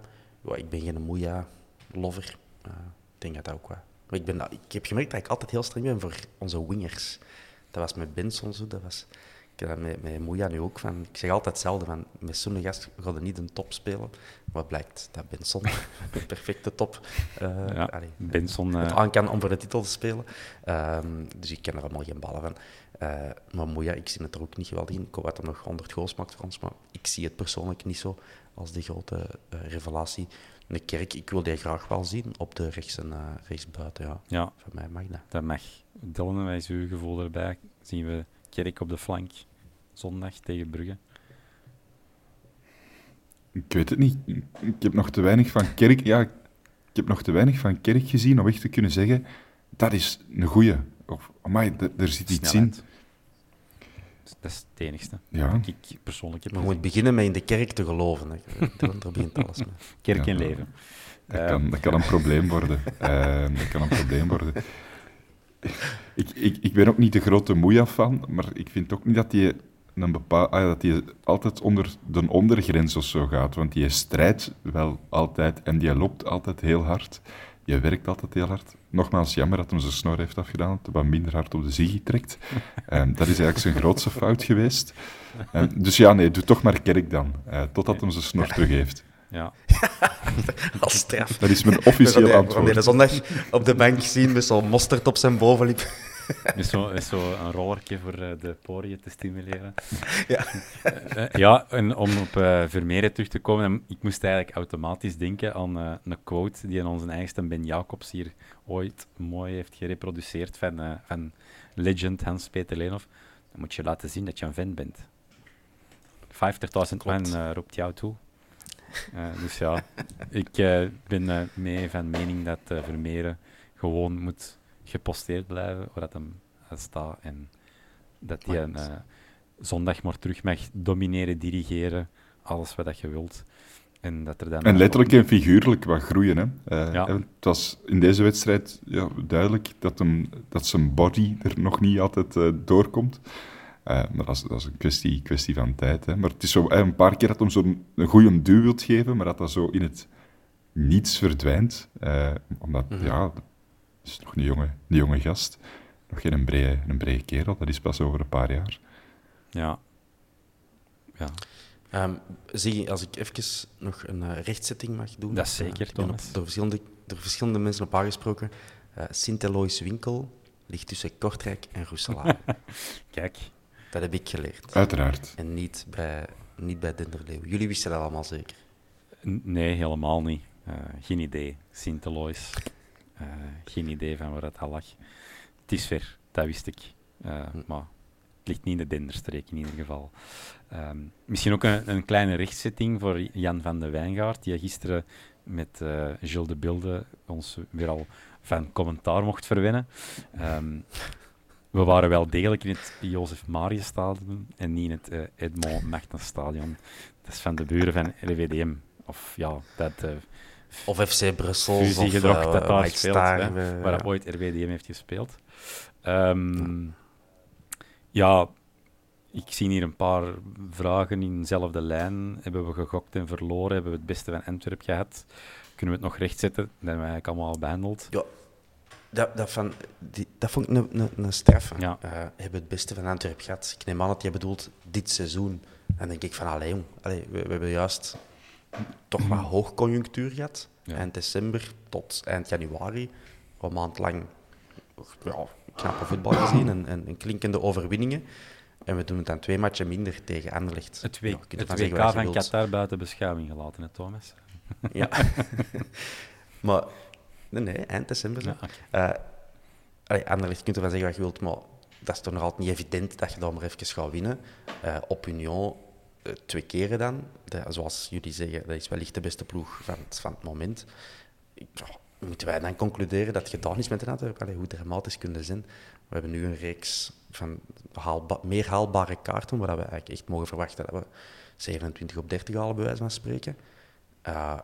Ja, ik ben geen Moeja-lover. Ik denk dat dat ook wel... Maar ik, ben, ik heb gemerkt dat ik altijd heel streng ben voor onze wingers. Dat was met Benson zo, dat was... Ik heb dat met, met Moeja nu ook van... Ik zeg altijd hetzelfde, van met zo'n gast er niet een top spelen. Maar blijkt dat Benson een perfecte top... eh, Ja, allee, Benson, het eh, aan kan om voor de titel te spelen. Ehm, dus ik ken er allemaal geen ballen van. Eh, maar Moeja, ik zie het er ook niet geweldig in. Ik hoop dat hij nog 100 goals maakt voor ons, maar ik zie het persoonlijk niet zo als de grote eh, revelatie. De kerk, ik wil die graag wel zien op de rechts en eh, rechtsbuiten. Ja. ja, Voor mij mag dat. dat mag. Dylan, is uw gevoel erbij? Zien we Kerk op de flank zondag tegen Brugge? Ik weet het niet. Ik heb nog te weinig van Kerk... Ja, ik heb nog te weinig van Kerk gezien om echt te kunnen zeggen... Dat is een goeie. Of, amai, er zit iets in. Dat is het enigste. Ja. Dat Ik persoonlijk heb Maar je moet beginnen met in de kerk te geloven. Hè. Daar, begint alles mee. Kerk Ja. en leven. Dat Eh, kan, dat kan een probleem worden. Ehm, dat kan een probleem worden. Ik, ik, ik ben ook niet de grote moeia van, maar ik vind ook niet dat hij een bepaal, ah, dat die altijd onder de ondergrens of zo gaat. Want die strijdt wel altijd en die loopt altijd heel hard. Je werkt altijd heel hard. Nogmaals, jammer dat hij zijn snor heeft afgedaan, dat hij wat minder hard op de ziggy trekt. Ehm, dat is eigenlijk zijn grootste fout geweest. Ehm, dus ja, nee, doe toch maar kerk dan, eh, totdat hij zijn snor terug heeft. Ja. Als straf. Dat is mijn officieel we antwoord. zondag op de bank zien met zo'n mosterd op zijn bovenlip. Met zo, met zo een rollertje voor eh, de poriën te stimuleren. Ja. Eh, eh, ja, en om op eh Vermeeren terug te komen, en ik moest eigenlijk automatisch denken aan een quote die in onze eigenste Ben Jacobs hier ooit mooi heeft gereproduceerd van, van legend Hans-Peter Leenhoff. Dan moet je laten zien dat je een vent bent. 50.000 man roept jou toe. Dus ja, ik ben mee van mening dat Vermeeren gewoon moet geposteerd blijven waar dat hem staat en dat hij een, eh, zondag maar terug mag domineren, dirigeren, alles wat dat je wilt. En dat er dan En letterlijk en figuurlijk wat groeien. Hè. Eh, Ja. hè, Het was in deze wedstrijd ja, duidelijk dat, hem, dat zijn body er nog niet altijd eh, doorkomt. Maar dat is, dat is een kwestie, kwestie van tijd. Hè. Maar het is zo, een paar keer dat hem zo'n een goede duw wilt geven, maar dat dat zo in het niets verdwijnt. Omdat, ja, dat is nog een jonge, een jonge gast. Nog geen een brede, een brede kerel, dat is pas over een paar jaar. Ja. Ja, Ehm zie, als ik even nog een eh, rechtzetting mag doen. Dat is zeker, ik ben op- Thomas. door, verschillende, door verschillende mensen op aangesproken. Eh Sint-Eloys winkel ligt tussen Kortrijk en Roeselaar. kijk. dat heb ik geleerd. Uiteraard. En niet bij, niet bij Denderleeuw. Jullie wisten dat allemaal zeker. N- Nee, helemaal niet. Eh, geen idee. Sint-Elois. Eh, geen idee van waar dat al lag. Het is ver, dat wist ik. Eh, maar het ligt niet in de Denderstreek in ieder geval. Ehm, misschien ook een, een kleine rechtzetting voor Jan van de Wijngaard, die gisteren met eh Gilles de Bilde ons weer al van commentaar mocht verwennen. Ehm, we waren wel degelijk in het Jozef Marius Stadion en niet in het eh, Edmond Stadion. Dat is van de buren van RWDM. Of ja, dat uh, Of FC Brussel. fusiegedrocht of, dat eh, daar White speelt, Star, hè, waar ja. dat ooit RWDM heeft gespeeld. Ehm, ja, ik zie hier een paar vragen in dezelfde lijn. Hebben we gegokt en verloren? Hebben we het beste van Antwerpen gehad? Kunnen we het nog rechtzetten? Dat hebben we eigenlijk allemaal al behandeld. Ja, dat, dat, van, die, dat vond ik een, een, een straf. Ja. Eh, hebben het beste van Antwerpen gehad. Ik neem aan dat je bedoelt dit seizoen. En dan denk ik van, allee jong, allee, we, we hebben juist toch wat hoogconjunctuur gehad. Ja. Eind december tot eind januari. Een maand lang ja, knappe voetbal gezien en, en, en klinkende overwinningen. En we doen het dan twee matchen minder tegen Anderlecht. Het, Ja, het WK zeggen van. Qatar buiten beschouwing gelaten, hè, Thomas? Ja. maar, nee, nee, eind december. Ja, oké. Eh, allee, Anderlecht, je kunt ervan zeggen wat je wilt, maar dat is toch nog altijd niet evident dat je dan maar even gaat winnen. Eh, op Union twee keren dan. Zoals jullie zeggen, dat is wellicht de beste ploeg van het, het moment. Moeten wij dan concluderen dat gedaan is met een Antwerpen? Allee, hoe dramatisch kunnen zijn? We hebben nu een reeks van meer haalbare kaarten, waar we eigenlijk echt mogen verwachten dat we 27 op 30 halen, bij wijze van spreken. Eh,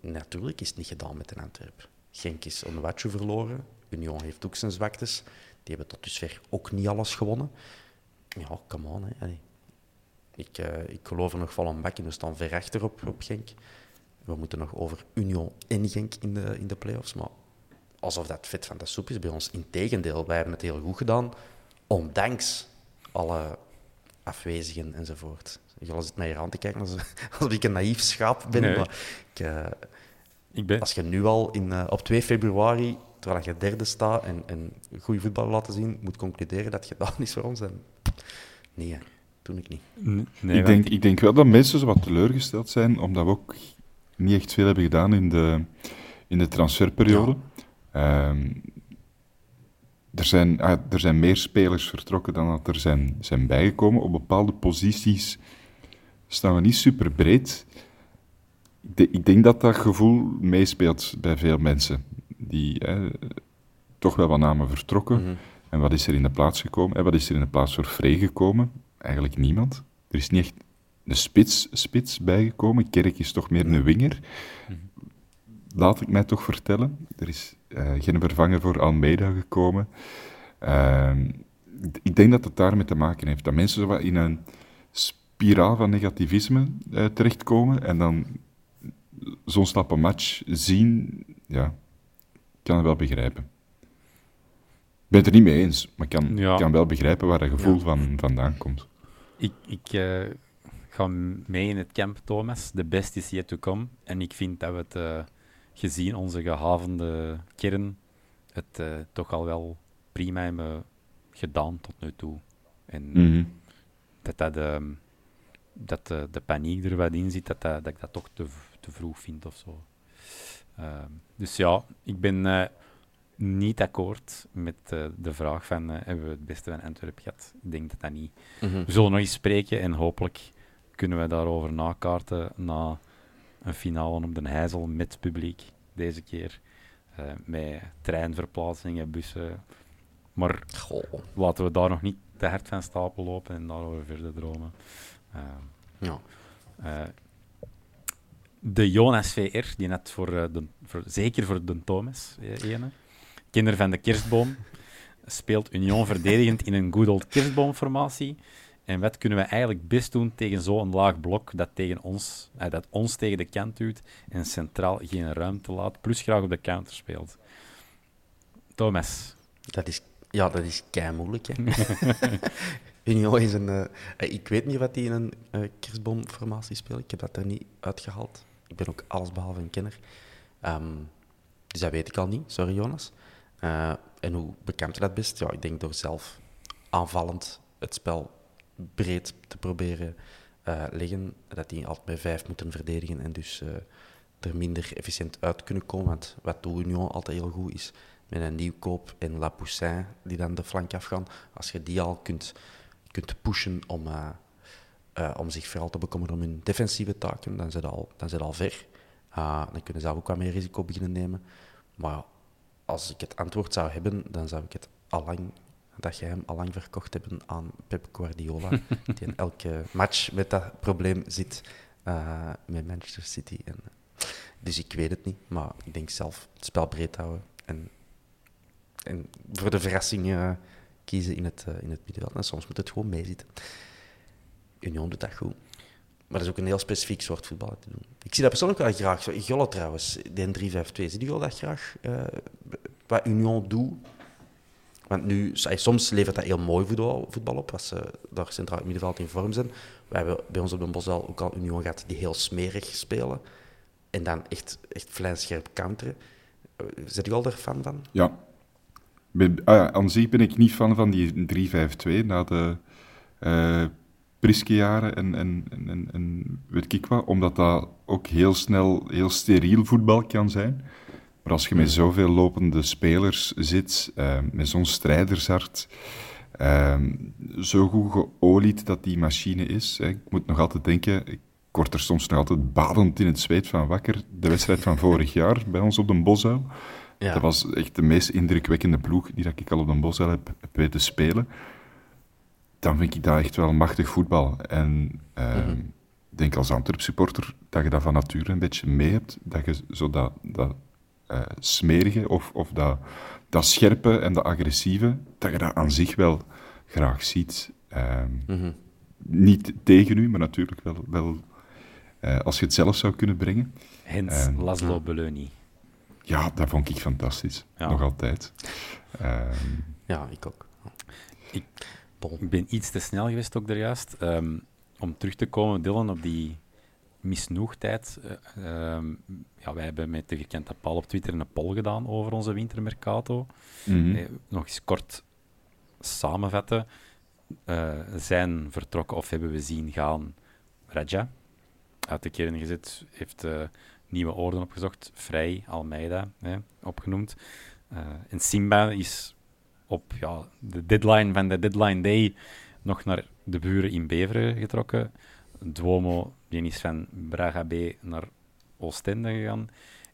natuurlijk is het niet gedaan met een Antwerp. Genk is Onwatje verloren. Union heeft ook zijn zwaktes. Die hebben tot dusver ook niet alles gewonnen. Ja, come on. Hè. Ik, eh, ik geloof er nog vol een bak in. We staan ver achter op, op Genk. We moeten nog over Union en Genk in de, in de play-offs. Maar alsof dat vet van de soep is bij ons. Integendeel, wij hebben het heel goed gedaan. Ondanks alle afwezigen enzovoort. Je zit mij hier aan te kijken alsof, alsof ik een naïef schaap ben. Nee. Maar ik, eh, Ik ben, als je nu al in, eh, op 2 februari, terwijl je derde staat en, en goede voetbal laten zien, moet concluderen dat je dat is voor ons. En... Nee, doe ik niet. N- nee, ik, denk, ik denk wel dat mensen zo wat teleurgesteld zijn, omdat we ook niet echt veel hebben gedaan in de, in de transferperiode. Ehm, er, zijn, ah, er zijn meer spelers vertrokken dan dat er zijn, zijn bijgekomen. Op bepaalde posities staan we niet super breed. ik, de- ik denk dat dat gevoel meespeelt bij veel mensen. Die hè, toch wel wat namen vertrokken. Mhm. En wat is er in de plaats gekomen? En wat is er in de plaats voor Vree gekomen? Eigenlijk niemand. Er is niet echt een spits, spits bijgekomen. Kerk is toch meer een winger. Laat ik mij toch vertellen. Er is eh, geen vervanger voor Almeida gekomen. Ehm, ik denk dat het daarmee te maken heeft. Dat mensen zo wat in een spiraal van negativisme eh, terechtkomen en dan zo'n slappe match zien, ja, ik kan het wel begrijpen. Ik ben het er niet mee eens, maar ik kan, Ja. kan wel begrijpen waar dat gevoel van vandaan komt. Ik, ik eh, ga mee in het camp, Thomas. The best is yet to come. En ik vind dat we het, eh, gezien onze gehavende kern, het eh, toch al wel prima hebben gedaan tot nu toe. En Mhm. dat, dat, ehm, dat de, paniek er wat in zit, dat, dat, dat ik dat toch te, te vroeg vind of zo. Ehm, dus ja, ik ben niet akkoord met eh, de vraag van eh, hebben we het beste van Antwerpen gehad. Ik denk dat dat niet. Mhm. We zullen nog eens spreken en hopelijk kunnen we daarover nakaarten na een finale op de Heizel met publiek deze keer. Eh, met treinverplaatsingen, bussen. Maar Goh. laten we daar nog niet te hard van stapel lopen en daarover verder dromen. Eh, Ja. de Jonas VR, die net voor, de, voor zeker voor de Thomas, ene, kinder van de kerstboom, speelt Union verdedigend in een good old kerstboomformatie. En wat kunnen we eigenlijk best doen tegen zo'n laag blok dat, tegen ons, eh, dat ons tegen de kant duwt en centraal geen ruimte laat, plus graag op de counter speelt? Thomas. Dat is, ja, dat is kei moeilijk. Hè. Union is een. eh, eh, ik weet niet wat die in een kerstboomformatie speelt. Ik heb dat er niet uitgehaald. Ik ben ook allesbehalve een kenner. Ehm, dus dat weet ik al niet. Sorry, Jonas. Eh, en hoe bekend je dat best? Ja, ik denk door zelf aanvallend het spel breed te proberen eh leggen. Dat die altijd bij vijf moeten verdedigen en dus eh, er minder efficiënt uit kunnen komen. Want wat doet Union altijd heel goed is met een nieuwkoop en La Poussin die dan de flank afgaan. Als je die al kunt, kunt pushen om, om zich vooral te bekommeren om hun defensieve taken, dan zijn ze al, dan al ver. Dan kunnen ze ook wat meer risico beginnen nemen. Maar als ik het antwoord zou hebben, dan zou ik het allang, dat jij hem allang verkocht hebben aan Pep Guardiola, die in elke match met dat probleem zit eh, met Manchester City. En, eh, dus ik weet het niet, maar ik denk zelf het spel breed houden en, en voor de verrassing eh, kiezen in het, eh, in het middenveld. En soms moet het gewoon meezitten. Union doet dat goed. Maar dat is ook een heel specifiek soort voetbal te doen. Ik zie dat persoonlijk wel graag. Golle trouwens, de 3-5-2. Zie je dat graag? eh, wat Union doet. Want nu, soms levert dat heel mooi voetbal, op, als ze daar centraal middenveld in vorm zijn. We hebben bij ons op de Bosel ook al Union gehad die heel smerig spelen. En dan echt, echt vlijmscherp counteren. Zet u al daar fan van? Ja. Ah ja, aan zich ben ik niet fan van die 3-5-2 na de eh Priske-jaren en, en, en, en, en weet ik wat, omdat dat ook heel snel heel steriel voetbal kan zijn. Maar als je met zoveel lopende spelers zit, eh, met zo'n strijdershart, eh, zo goed geolied dat die machine is. Hè. Ik moet nog altijd denken, ik word er soms nog altijd badend in het zweet van wakker, de wedstrijd van vorig jaar bij ons op de Bosuil. Ja. Dat was echt de meest indrukwekkende ploeg die dat ik al op de Bosuil heb, heb weten spelen. Dan vind ik dat echt wel machtig voetbal. En eh, ik denk als Antwerp supporter dat je dat van nature een beetje mee hebt. Dat je zo dat, dat eh, smerige of, of dat, dat scherpe en dat agressieve, dat je dat aan zich wel graag ziet. Ehm, Mhm. Niet tegen u, maar natuurlijk wel, wel eh, als je het zelf zou kunnen brengen. Hens Ehm, Laszlo Belloni. Ja, dat vond ik fantastisch. Ja. Nog altijd. Ehm, Ja, ik ook. Ik- Ik ben iets te snel geweest ook daar juist. Ehm, om terug te komen, Dylan, op die misnoegdheid. Eh, ehm, ja, wij hebben met de vierkante paal op Twitter een poll gedaan over onze wintermercato. mhm. Eh, nog eens kort samenvatten. Eh, zijn vertrokken of hebben we zien gaan Raja. Uit de kern gezet, heeft eh, nieuwe orde opgezocht. Vrij, Almeida, hè, opgenoemd. Eh, en Simba is op ja, de deadline van de deadline day nog naar de buren in Beveren getrokken. Duomo, die is van Braga B naar Oostende gegaan.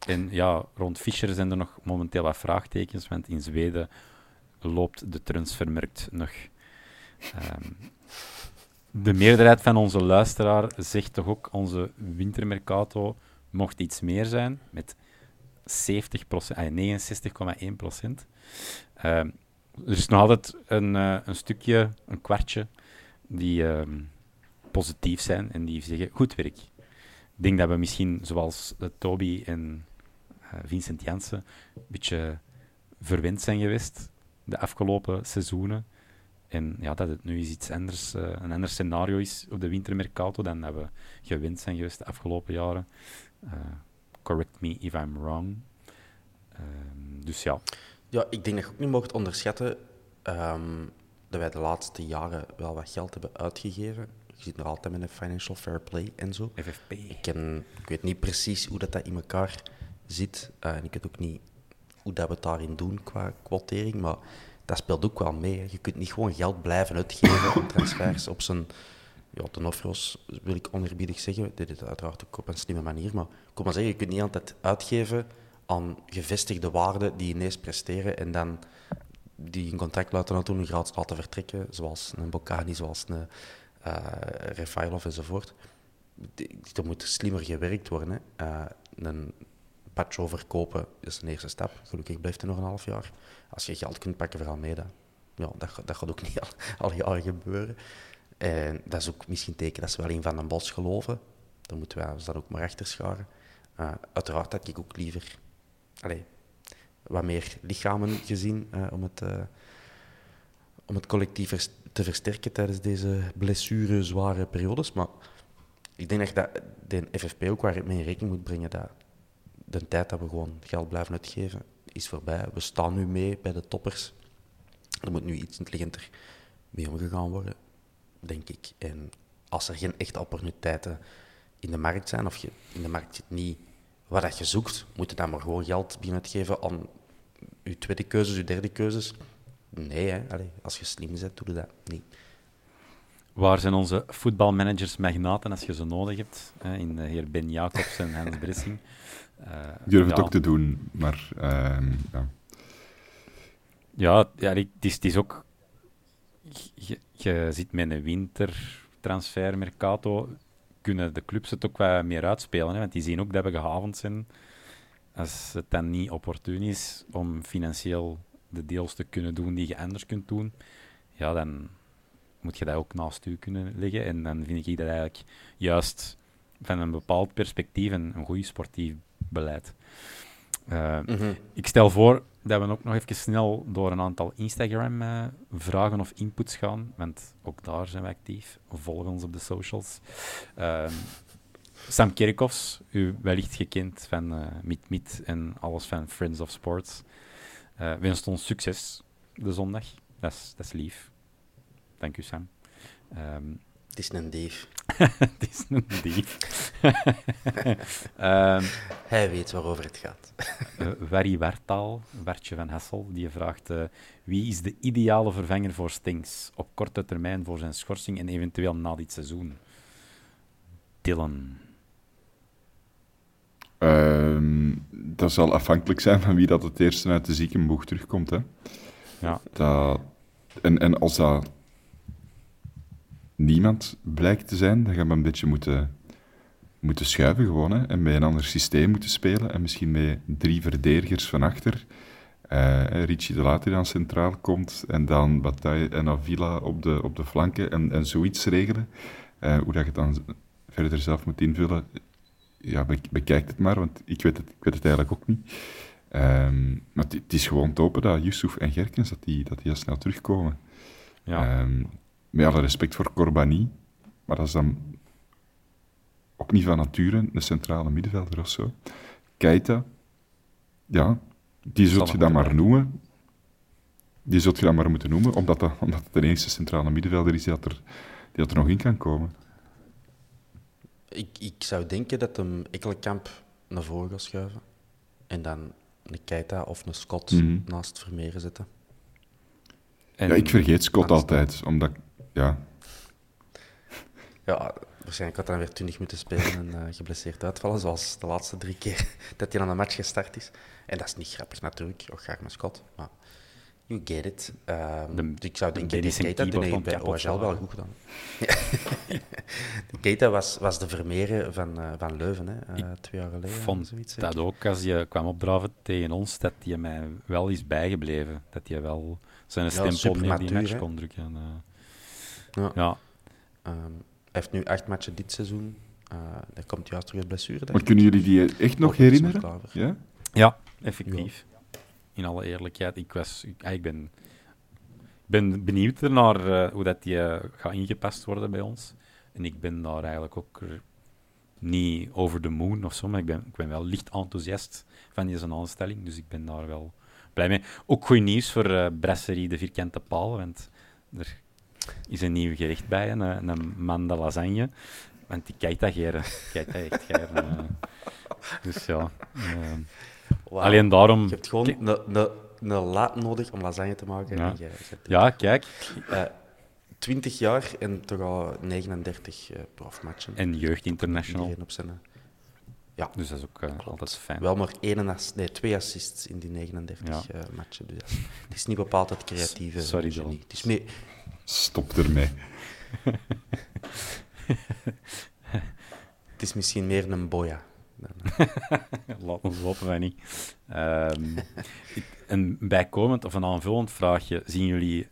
En ja, rond Fischer zijn er nog momenteel wat vraagtekens, want in Zweden loopt de transfermarkt nog. Ehm, de meerderheid van onze luisteraar zegt toch ook onze wintermercato mocht iets meer zijn, met 70%, ah, 69,1%. Ehm, er is nog altijd een, eh, een stukje, een kwartje, die ehm, positief zijn en die zeggen goed werk. Ik denk dat we misschien, zoals uh, Toby en uh, Vincent Janssen, een beetje verwend zijn geweest de afgelopen seizoenen. En ja, dat het nu eens iets anders, een ander scenario is op de wintermercato dan dat we gewend zijn geweest de afgelopen jaren. correct me if I'm wrong. Ehm, dus ja. Ja, ik denk dat je ook niet mocht onderschatten um, dat wij de laatste jaren wel wat geld hebben uitgegeven. Je zit nog altijd met een financial fair play en zo. FFP. Ik, ken, ik weet niet precies hoe dat, dat in elkaar zit. Uh, en ik weet ook niet hoe dat we het daarin doen qua quotering. Maar dat speelt ook wel mee. Hè. Je kunt niet gewoon geld blijven uitgeven op transfers op zijn... Ja, de offros wil ik onerbiedig zeggen. Dit is uiteraard ook op een slimme manier. Maar ik kom maar zeggen, je kunt niet altijd uitgeven aan gevestigde waarden die ineens presteren en dan die in contact laten doen, gratis laten vertrekken, zoals een Bocani, zoals een uh, Refailov enzovoort. Er moet slimmer gewerkt worden. Hè. Uh, een patch verkopen is een eerste stap. Gelukkig blijft er nog een half jaar. Als je geld kunt pakken voor Almeida, ja, dat, dat gaat ook niet al, al jaren gebeuren. En dat is ook misschien teken dat ze wel in Van den Bos geloven. Dan moeten wij ons dat ook maar achter scharen. Uh, uiteraard had ik ook liever allee, wat meer lichamen gezien uh, om, het, uh, om het collectief te versterken tijdens deze blessure zware periodes. Maar ik denk dat, dat de FFP ook waar mee in rekening moet brengen dat de tijd dat we gewoon geld blijven uitgeven is voorbij. We staan nu mee bij de toppers. Er moet nu iets intelligenter mee omgegaan worden, denk ik. En als er geen echte opportuniteiten in de markt zijn, of je in de markt zit niet wat dat je zoekt, moet je dan maar gewoon geld beginnen te geven aan je tweede keuzes, je derde keuzes. Nee, hè. Allee, als je slim bent, doe je dat niet. Waar zijn onze voetbalmanagers magnaten als je ze nodig hebt? Hè? In de heer Ben Jacobs en Hans Bressing. Uh, Durf het ook te doen, maar uh, ja. Ja, ja het, is, het is ook... Je, je zit met een wintertransfer, mercato kunnen de clubs het ook wat meer uitspelen. Hè? Want die zien ook dat we gehavend zijn. Als het dan niet opportun is om financieel de deals te kunnen doen die je anders kunt doen, ja, dan moet je dat ook naast u kunnen leggen. En dan vind ik dat eigenlijk juist van een bepaald perspectief een, een goed sportief beleid. Uh, mm-hmm. Ik stel voor dat we ook nog even snel door een aantal Instagram-vragen uh, of inputs gaan, want ook daar zijn we actief. Volg ons op de socials. Uh, Sam Kerkhoffs, u wellicht gekend van uh, Meet Meet en alles van Friends of Sports, wenst ons succes de zondag. Dat is, lief. Dank u, Sam. Um, het is een dief. het is een dief. um, Hij weet waarover het gaat. uh, Werry Wertaal, Wertje van Hessel, die vraagt uh, wie is de ideale vervanger voor Stings op korte termijn voor zijn schorsing en eventueel na dit seizoen? Dylan. Uh, dat zal afhankelijk zijn van wie dat het eerste uit de ziekenboeg terugkomt. Hè. Ja. Dat, en, en als dat niemand blijkt te zijn, dan gaan we een beetje moeten, moeten schuiven gewoon. Hè, en bij een ander systeem moeten spelen. En misschien met drie verdedigers van achter. Uh, Richie de Laat die dan centraal komt. En dan Bataille en Avila op de, op de flanken. En, en zoiets regelen. Uh, hoe dat je het dan verder zelf moet invullen. Ja, bekijk het maar, want ik weet het, ik weet het eigenlijk ook niet. Um, maar het, het is gewoon te hopen dat Yusuf en Gerkens dat die, dat die heel snel terugkomen. Ja. Um, met alle respect voor Corbani, maar dat is dan ook niet van nature een centrale middenvelder of zo. Keita, ja, die zult je dan maar noemen. Die zult je dan maar moeten noemen, omdat, dat, omdat het de enige centrale middenvelder is die dat, er, die dat er nog in kan komen. Ik, ik zou denken dat hem Ekkelenkamp naar voren gaat schuiven. En dan een Keita of een Scott mm -hmm. naast Vermeeren zetten. En ja, ik vergeet Scott altijd, omdat ja. Ja, waarschijnlijk had hij dan weer 20 moeten spelen en uh, geblesseerd uitvallen, zoals de laatste drie keer dat hij aan de match gestart is. En dat is niet grappig natuurlijk, ook graag met Scott, maar you get it. Um, de, dus ik zou denken, dat Keita heeft bij OHL wel goed gedaan. Keita was, was de Vermeeren van, uh, van Leuven, hè, uh, twee jaar geleden. Ik vond zoiets, dat ook, als je kwam opdraven tegen ons, dat hij mij wel is bijgebleven. Dat hij wel zijn ja, stempel neer die match kon drukken. Ja. ja. Um, hij heeft nu acht matchen dit seizoen. Uh, hij komt juist terug uit blessure. Maar kunnen jullie die echt nog herinneren? Ja? ja, effectief. In alle eerlijkheid. Ik, was, ik, ah, ik ben, ben benieuwd naar uh, hoe dat die uh, gaat ingepast worden bij ons. En ik ben daar eigenlijk ook niet over de moon of zo, maar ik ben, ik ben wel licht enthousiast van deze aanstelling. Dus ik ben daar wel blij mee. Ook goed nieuws voor uh, Brasserie de Vierkante Paal, want er is een nieuw gerecht bij, een, een manda lasagne. Want die kijkt dat geren. Kijkt dat echt geren. Uh, dus ja. Wow. Alleen daarom... Je hebt gewoon een, laat nodig om lasagne te maken. Ja, ja kijk. Uh, 20 jaar en toch al 39 uh, profmatchen. En jeugd international. Op zijn, ja. Dus dat is ook uh, altijd fijn. Wel maar één nee, twee assists in die 39 ja. uh, matchen. Dus het is niet bepaald het creatieve Sorry, genie. Het is meer, Stop ermee. het is misschien meer een boya. Laat ons hopen wij niet. Um, een bijkomend of een aanvullend vraagje. Zien jullie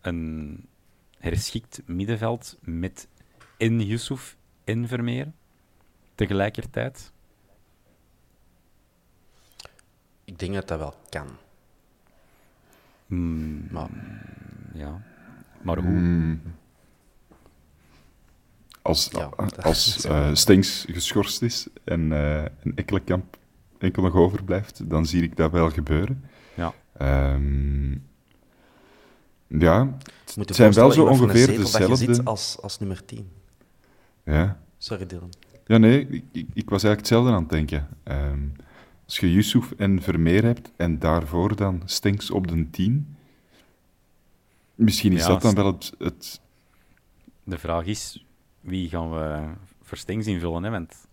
een herschikt middenveld met in Yusuf en Vermeer tegelijkertijd? Ik denk dat dat wel kan. Mm, maar ja. Maar hoe? Hmm. Als, als uh, Stengs geschorst is en, uh, en Ekkelenkamp enkel nog overblijft, dan zie ik dat wel gebeuren. Ja. Um, ja, het zijn wel zo ongeveer dezelfde... als, als nummer 10. Ja. Sorry, Dylan. Ja, nee, ik, ik, ik was eigenlijk hetzelfde aan het denken. Um, als je Yusuf en Vermeer hebt en daarvoor dan Stenks op de 10, Misschien is dat dan wel het, het, De vraag is, wie gaan we voor Stings invullen? Hè? Want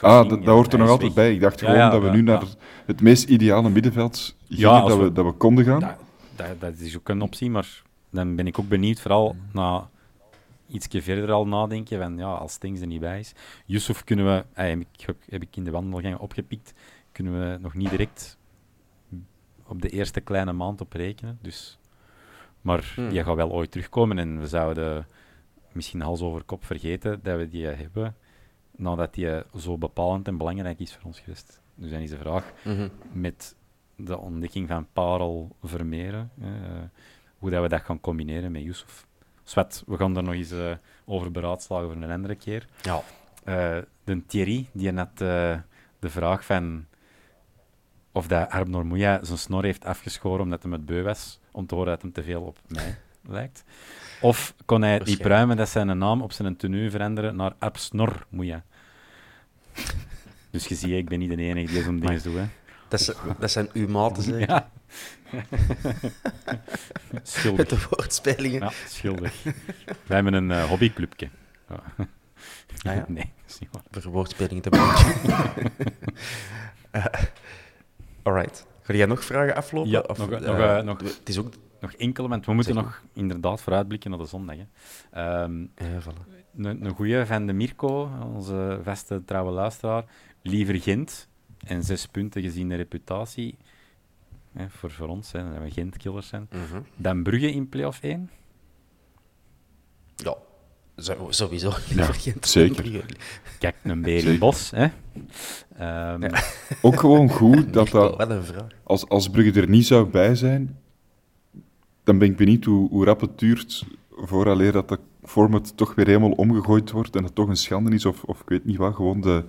ah, dat, hoort er nog altijd bij. Ik dacht gewoon dat we nu naar het meest ideale middenveld gingen dat, we, dat we konden gaan. Dat, dat, dat, is ook een optie, maar dan ben ik ook benieuwd, vooral na iets verder al nadenken, van ja, als Stings er niet bij is. Yusuf kunnen we, heb, ik, heb ik in de wandelgang opgepikt, kunnen we nog niet direct op de eerste kleine maand op rekenen. Dus maar hmm. die gaat wel ooit terugkomen en we zouden misschien hals over kop vergeten dat we die hebben nadat die zo bepalend en belangrijk is voor ons geweest. Dus dan is de vraag, mhm. met de ontdekking van Parel Vermeeren, eh, hoe dat we dat gaan combineren met Yusuf. Swet, we gaan daar nog eens uh, over beraadslagen voor een andere keer. Ja. Uh, de Thierry, die net de vraag van of dat Herb Normoeja zijn snor heeft afgeschoren omdat hij met beu was, om te horen dat hem te veel op mij lijkt. Of kon hij die pruimen dat zijn naam op zijn tenue veranderen naar Absnor Moeja. Dus je ziet, ik ben niet de enige die zo'n dingen doet. Hè. Dat, dat zijn uw maten, zeker? Ja. schuldig. Met de woordspelingen. Ja, schuldig. Wij hebben een uh, hobbyclubje. Ah, ja? Nee, dat is niet waar. Voor woordspelingen te maken. uh, Alright. Ga jij nog vragen aflopen? Ja, of, nog, uh, nog, uh, nog, het is ook... nog enkele, want we moeten nog inderdaad vooruitblikken naar de zondag. Hè. Um, ja, voilà. Een, een goeie van de Mirko, onze vaste trouwe luisteraar. Liever Gent. En zes punten gezien de reputatie. Hè, voor, voor ons, hè, dat we Gent-killers zijn. Mm -hmm. Dan Brugge in play-off 1. Ja, sowieso. Ja, zeker. Kijk, een bos. Hè. Um, Ook gewoon goed dat dat... Als, als Brugge er niet zou bij zijn, dan ben ik benieuwd hoe, hoe rap het duurt vooraleer dat dat format toch weer helemaal omgegooid wordt en het toch een schande is, of, of ik weet niet wat, gewoon de,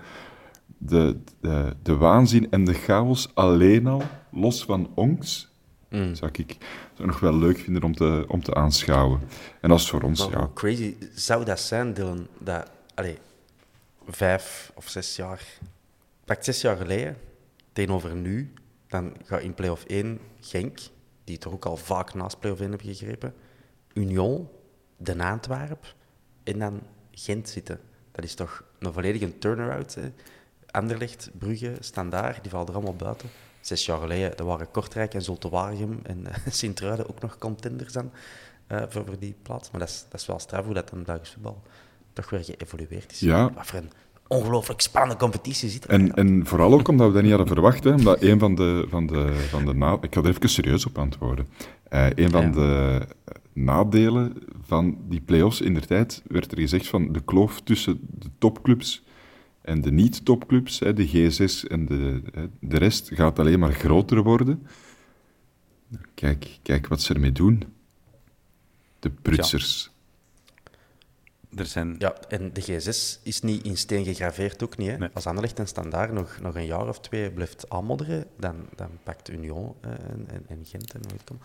de, de, de waanzin en de chaos alleen al, los van onks, Mm. Zou ik zou nog wel leuk vinden om te, om te aanschouwen. En als voor ons, ja... crazy zou dat zijn, Dylan, dat... Allee, vijf of zes jaar... Pak zes jaar geleden, tegenover nu, dan gaat in play-off 1 Genk, die toch ook al vaak naast play-off 1 hebben gegrepen, Union, Den Antwerp, en dan Gent zitten. Dat is toch een volledige turnaround. Hè? Anderlecht, Brugge, Standaard, die vallen er allemaal buiten. Zes jaar geleden dat waren Kortrijk en Zulte Waregem en uh, Sint-Truiden ook nog contenders dan, uh, voor, voor, die plaats. Maar dat is, dat is wel straf hoe dat dan Belgisch voetbal toch weer geëvolueerd is. Ja. Wat voor een ongelooflijk spannende competitie zit er. En, en vooral ook omdat we dat niet hadden verwacht, hè, omdat een van de, van de, van de na Ik ga er even serieus op antwoorden. Uh, een van Ja. de nadelen van die play-offs in de tijd werd er gezegd van de kloof tussen de topclubs en de niet-topclubs, hè, de G6 en de, hè, de rest, gaat alleen maar groter worden. Kijk, kijk wat ze ermee doen. De prutsers. Er zijn... Ja, en de G6 is niet in steen gegraveerd ook niet. Hè? Nee. Als Anderlecht en Standaard nog, nog een jaar of twee blijft aanmodderen, dan, dan pakt Union eh, en, en, en Gent en weet ik hem,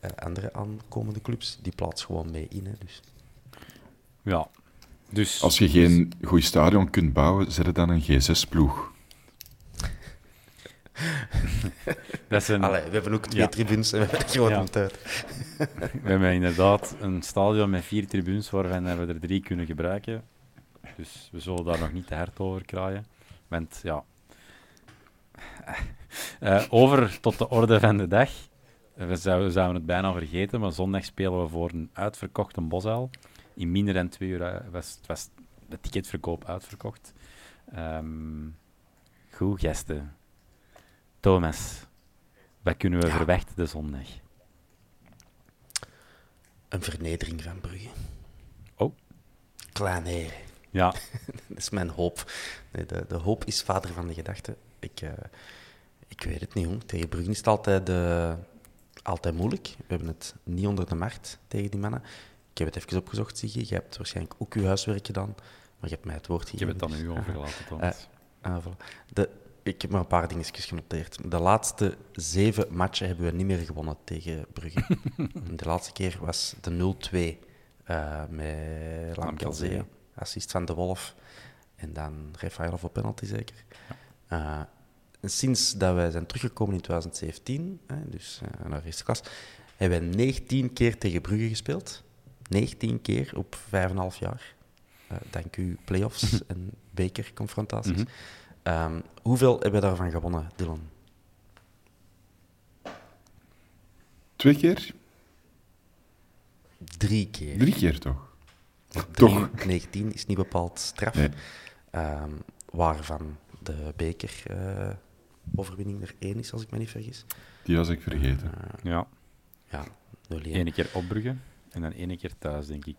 eh, andere aankomende clubs, die plaats gewoon mee in. Hè? Dus, Ja. Dus... Als je geen goed stadion kunt bouwen, zet het dan een G6-ploeg. Dat is een... Allee, we hebben ook twee Ja. tribunes en we hebben er gewoon Ja. tijd. We hebben inderdaad een stadion met vier tribunes, waarvan we er drie kunnen gebruiken. Dus we zullen daar nog niet te hard over kraaien. Want ja... Eh, over tot de orde van de dag. Eh, We zouden, zouden het bijna vergeten, maar zondag spelen we voor een uitverkochte bosuil. In minder dan twee uur eh, was, het was de ticketverkoop uitverkocht. Ehm, goed, gasten. Thomas, wat kunnen we Ja. verwachten de zondag? Een vernedering van Brugge. Oh. Klein Ja, Dat is mijn hoop. Nee, de, de hoop is vader van de gedachte. Ik, eh, ik weet het niet, jong. Tegen Brugge is het altijd, eh, altijd moeilijk. We hebben het niet onder de markt tegen die mannen. Ik heb het even opgezocht, Siggy. Je hebt waarschijnlijk ook je huiswerk gedaan. Maar je hebt mij het woord ik heb gegeven. het aan u overgelaten, Thomas. Ah, voilà. de, ik heb maar een paar dingetjes genoteerd. De laatste zeven matchen hebben we niet meer gewonnen tegen Brugge. de laatste keer was de 0-2 eh met Lamkelzee. Assist van De Wolf. En dan Rafaelov op penalty zeker. Eh, sinds dat wij zijn teruggekomen in 2017, hè, dus eh, naar eerste klas, hebben wij 19 keer tegen Brugge gespeeld. 19 keer op 5,5 jaar. Eh, dank u play-offs en bekerconfrontaties. Mhm. Ehm, hoeveel hebben we daarvan gewonnen, Dylan? Twee keer? Drie keer. Drie keer toch? Drie- Toch? 19 is niet bepaald straf. Nee. Ehm, waarvan de bekeroverwinning er één is, als ik me niet vergis. Die was ik vergeten. Ja, Ja, 0 ene keer op Brugge en dan ene keer thuis, denk ik.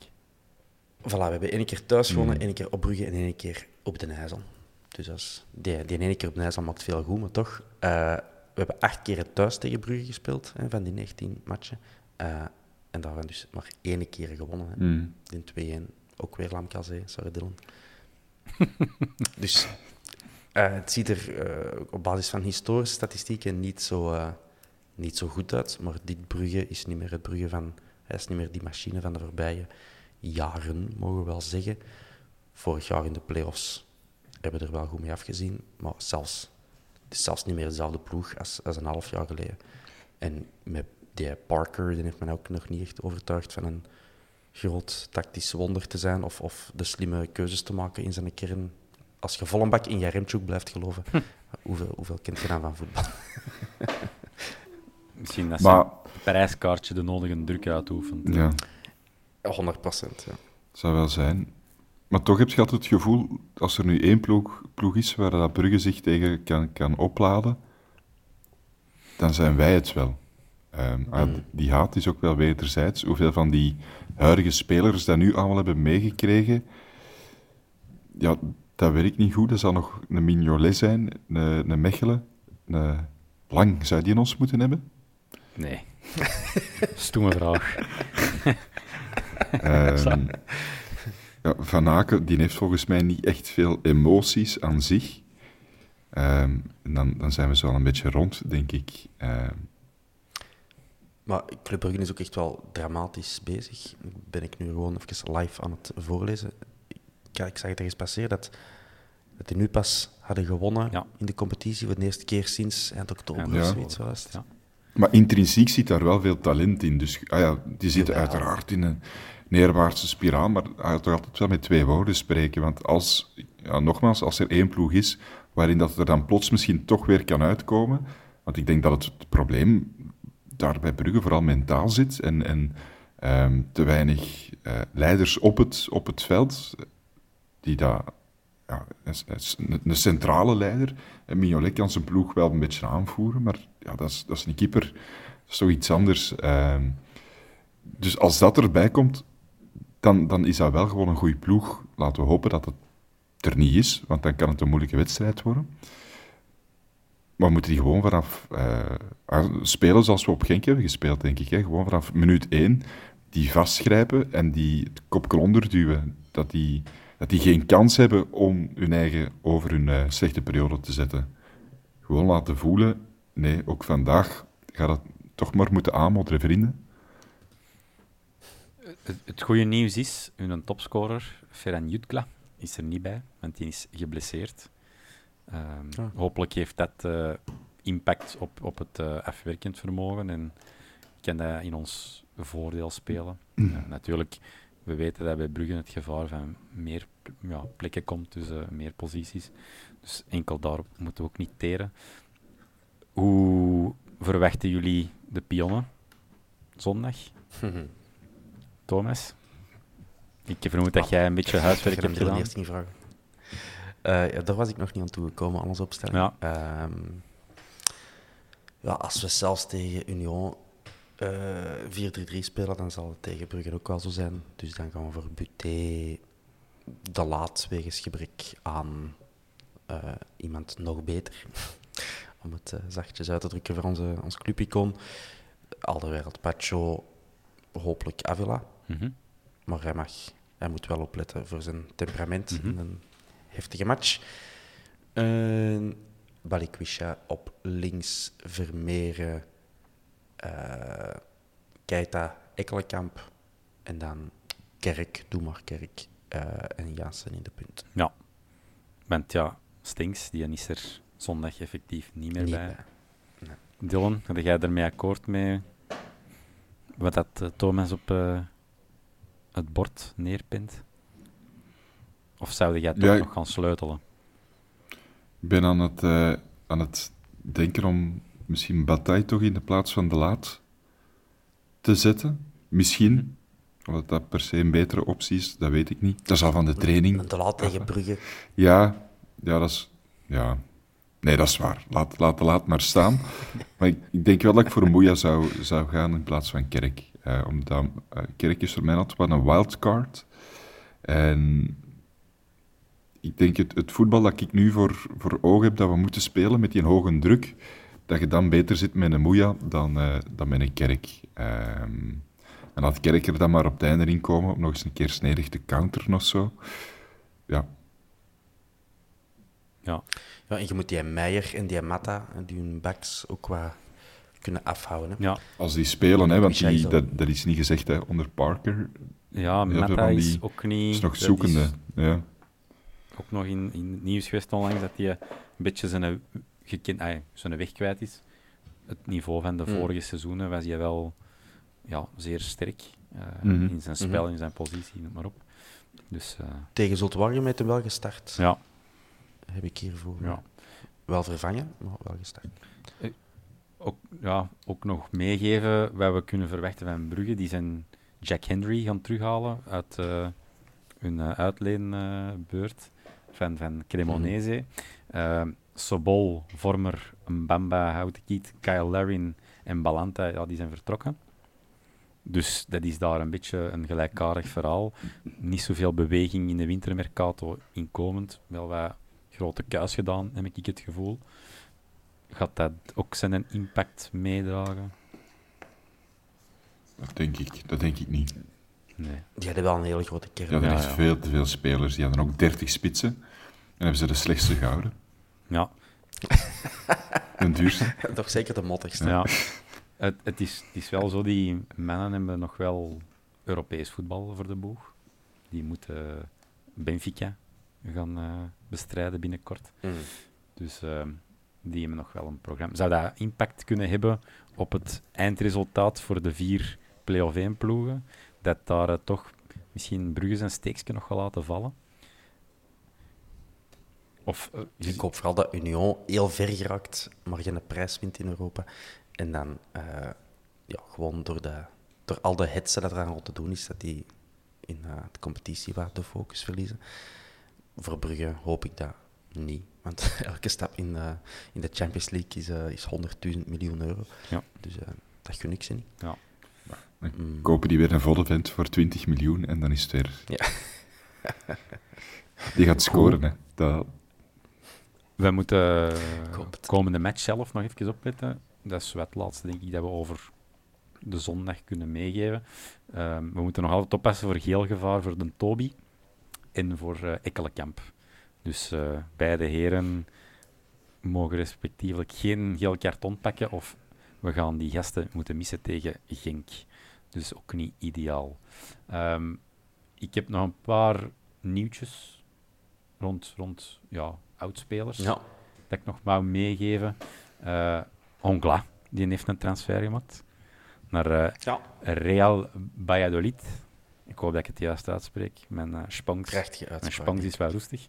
Voilà, we hebben één keer thuis gewonnen, Mm. één keer op Brugge en één keer op de IJssel. Dus als, die, die ene keer op de IJssel maakt veel goed, maar toch. eh, we hebben acht keer thuis tegen Brugge gespeeld, hè, van die 19 matchen. Eh, en daar hebben we dus maar één keer gewonnen. Hè. Mm. In 2-1. Ook weer Lamkazé, sorry Dylan. dus eh, het ziet er op basis van historische statistieken niet zo, niet zo goed uit. Maar dit Brugge is niet meer het Brugge van... Hij is niet meer die machine van de voorbije jaren, mogen we wel zeggen. Vorig jaar in de play-offs hebben we er wel goed mee afgezien. Maar zelfs, het is zelfs niet meer dezelfde ploeg als, als een half jaar geleden. En met die Parker, die heeft men ook nog niet echt overtuigd van een groot tactisch wonder te zijn of, of de slimme keuzes te maken in zijn kern. Als je vol een bak in Jaremchuk blijft geloven, hoeveel, hoeveel kent je dan van voetbal? Misschien dat Maar- prijskaartje de nodige druk uitoefent. Ja, 100 procent, ja. zou wel zijn. Maar toch heb je altijd het gevoel, als er nu één ploeg, ploeg is waar dat Brugge zich tegen kan, kan opladen, dan zijn wij het wel. Ehm, ah, die haat is ook wel wederzijds. Hoeveel van die huidige spelers dat nu allemaal hebben meegekregen, ja, dat weet ik niet goed. Dat zal nog een Mignolet zijn, een, een Mechelen, een Lang. Zou die in ons moeten hebben? Nee. Stoeme vraag. Ehm, ja, Van Aken die heeft volgens mij niet echt veel emoties aan zich. Ehm, en dan, dan zijn we zo al een beetje rond, denk ik. Ehm, Maar Club Brugge is ook echt wel dramatisch bezig. Ben ik nu gewoon even live aan het voorlezen. Kijk, ik zag het ergens passeren dat, dat die nu pas hadden gewonnen Ja. in de competitie voor de eerste keer sinds eind oktober Ja. of Ja. zoiets. was het. Ja. Maar intrinsiek zit daar wel veel talent in. Dus ah ja, die zitten Jawel. uiteraard in een, neerwaartse spiraal, maar hij had toch altijd wel met twee woorden spreken. Want als, ja, nogmaals, als er één ploeg is waarin dat er dan plots misschien toch weer kan uitkomen, want ik denk dat het, probleem daar bij Brugge vooral mentaal zit en, en ehm, te weinig uh, leiders op het, op het veld die daar ja, een, een centrale leider. En Mignolet kan zijn ploeg wel een beetje aanvoeren, maar ja, dat, is, dat is een keeper, dat is toch iets anders. Ehm, dus als dat erbij komt, dan, dan is dat wel gewoon een goede ploeg. Laten we hopen dat het er niet is, want dan kan het een moeilijke wedstrijd worden. Maar we moeten die gewoon vanaf uh, spelen zoals we op Genk hebben gespeeld, denk ik. Hè? Gewoon vanaf minuut 1 die vastgrijpen en die het kopje onderduwen. Dat die, dat die geen kans hebben om hun eigen over hun uh, slechte periode te zetten. Gewoon laten voelen, nee, ook vandaag gaat het toch maar moeten aanmodderen, vrienden. Het, het goede nieuws is, hun topscorer, Ferran Jutkla, is er niet bij, want die is geblesseerd. Um, Hopelijk heeft dat uh, impact op, op het uh, afwerkend vermogen en kan dat in ons voordeel spelen. Uh, natuurlijk, we weten dat bij Brugge het gevaar van meer ja, plekken komt, dus meer posities. Dus enkel daarop moeten we ook niet teren. Hoe verwachten jullie de pionnen zondag? Thomas? Ik vermoed dat jij een beetje huiswerk hebt gedaan. eerst niet vragen. Uh, ja, daar was ik nog niet aan toegekomen, alles opstellen. Ja. Um, ja, als we zelfs tegen Union uh, 4-3-3 spelen, dan zal het tegen Brugge ook wel zo zijn. Dus dan gaan we voor Buté de laat wegens gebrek aan uh, iemand nog beter. Om het uh, zachtjes uit te drukken voor onze, ons clubicoon. Alderwereld Pacho, hopelijk Avila. Mm -hmm. Maar hij, mag, hij moet wel opletten voor zijn temperament mm -hmm. in een heftige match. Uh, Balikwisha op links, Vermeeren, uh, Keita, Ekkelenkamp en dan Kerk, doe maar Kerk uh, en Jansen in de punt. Ja, want ja, Stinks, die is er zondag effectief niet meer niet bij. bij. Nee. Dylan, ga jij ermee akkoord mee wat dat uh, Thomas op uh, het bord neerpint? Of zou jij toch ja, nog gaan sleutelen? Ik ben aan het, uh, aan het denken om misschien Bataille toch in de plaats van De Laat te zetten. Misschien. Of dat per se een betere optie is, dat weet ik niet. Dat is al van de training. De Laat tegen Brugge. Ja, ja, dat is... Ja. Nee, dat is waar. Laat, laat Laat maar staan. maar ik, ik, denk wel dat ik voor Moeja zou, zou gaan in plaats van Kerk. Uh, omdat uh, Kerk is voor mij altijd wel een wildcard. En ik denk het, het voetbal dat ik nu voor, voor ogen heb dat we moeten spelen met die hoge druk, dat je dan beter zit met een Moeja dan, uh, dan met een Kerk. Um, en laat Kerk er dan maar op het einde in komen, om nog eens een keer snedig te counteren of zo. Ja. Ja. ja, en je moet die Meijer en die Matta, die hun backs ook wat kunnen afhouden. Hè. Ja. Als die spelen, hè, want die, dat, dat is niet gezegd hè, onder Parker. Ja, Matta is ook niet... is nog zoekende, is... ja ook nog in, in het nieuws geweest onlangs dat hij een beetje zijn, gekend, ay, zijn weg kwijt is. Het niveau van de mm. vorige seizoenen was hij wel ja, zeer sterk uh, mm -hmm. in zijn spel, mm -hmm. in zijn positie, noem maar op. Dus, uh, Tegen Zoltwarje met hem wel gestart. Ja. Heb ik hiervoor ja. wel vervangen, maar wel gestart. Uh, ook, ja, ook nog meegeven wat we kunnen verwachten van Brugge. Die zijn Jack Henry gaan terughalen uit hun uitleenbeurt van, van Cremonese. Uh, Sobol, Vormer, Mbamba, Houtekiet, Kyle Larin en Balanta, ja, die zijn vertrokken. Dus dat is daar een beetje een gelijkaardig verhaal. Niet zoveel beweging in de wintermercato inkomend. Wel wat grote kuis gedaan, heb ik het gevoel. Gaat dat ook zijn impact meedragen? Dat denk ik, dat denk ik niet. Nee. Die hadden wel een hele grote kern. Ja, er ja, ja. veel te veel spelers. Die hadden ook 30 spitsen. En hebben ze de slechtste gehouden. Ja. De duurste. Toch zeker de mottigste. Ja. Het, het, is, het is wel zo, die mannen hebben nog wel Europees voetbal voor de boeg. Die moeten Benfica gaan uh, bestrijden binnenkort. Mm. Dus uh, die hebben nog wel een programma. Zou dat impact kunnen hebben op het eindresultaat voor de vier play-off 1 ploegen? dat daar uh, toch misschien Brugge zijn steekje nog gaan laten vallen. Of, uh, ik hoop vooral dat Union heel ver geraakt, maar geen prijs wint in Europa. En dan uh, ja, gewoon door, de, door al de hetsen dat er aan te doen is, dat die in de competitie waar de focus verliezen. Voor Brugge hoop ik dat niet. Want elke stap in, uh, in de Champions League is, uh, is 100.000 miljoen euro. Ja. Dus dat gun ik ze niet. Ja. Dan mm. kopen die weer een volle vent voor 20 miljoen en dan is het weer... Ja. die gaat scoren, hè. Dat... We moeten de komende match zelf nog even opletten. Dat is het laatste, denk ik, dat we over de zondag kunnen meegeven. Um, we moeten nog altijd oppassen voor geel gevaar voor de Toby en voor uh, Ekkelenkamp. Dus uh, beide heren mogen respectievelijk geen geel karton pakken of we gaan die gasten moeten missen tegen Genk. Dus ook niet ideaal. Um, ik heb nog een paar nieuwtjes rond, rond ja, oudspelers. Ja. Dat ik nog wou meegeven. Uh, Ongla, die heeft een transfer gemaakt naar uh, ja. Real Valladolid. Ik hoop dat ik het juist uitspreek. Mijn uh, Spangs, mijn Spangs is wel roestig.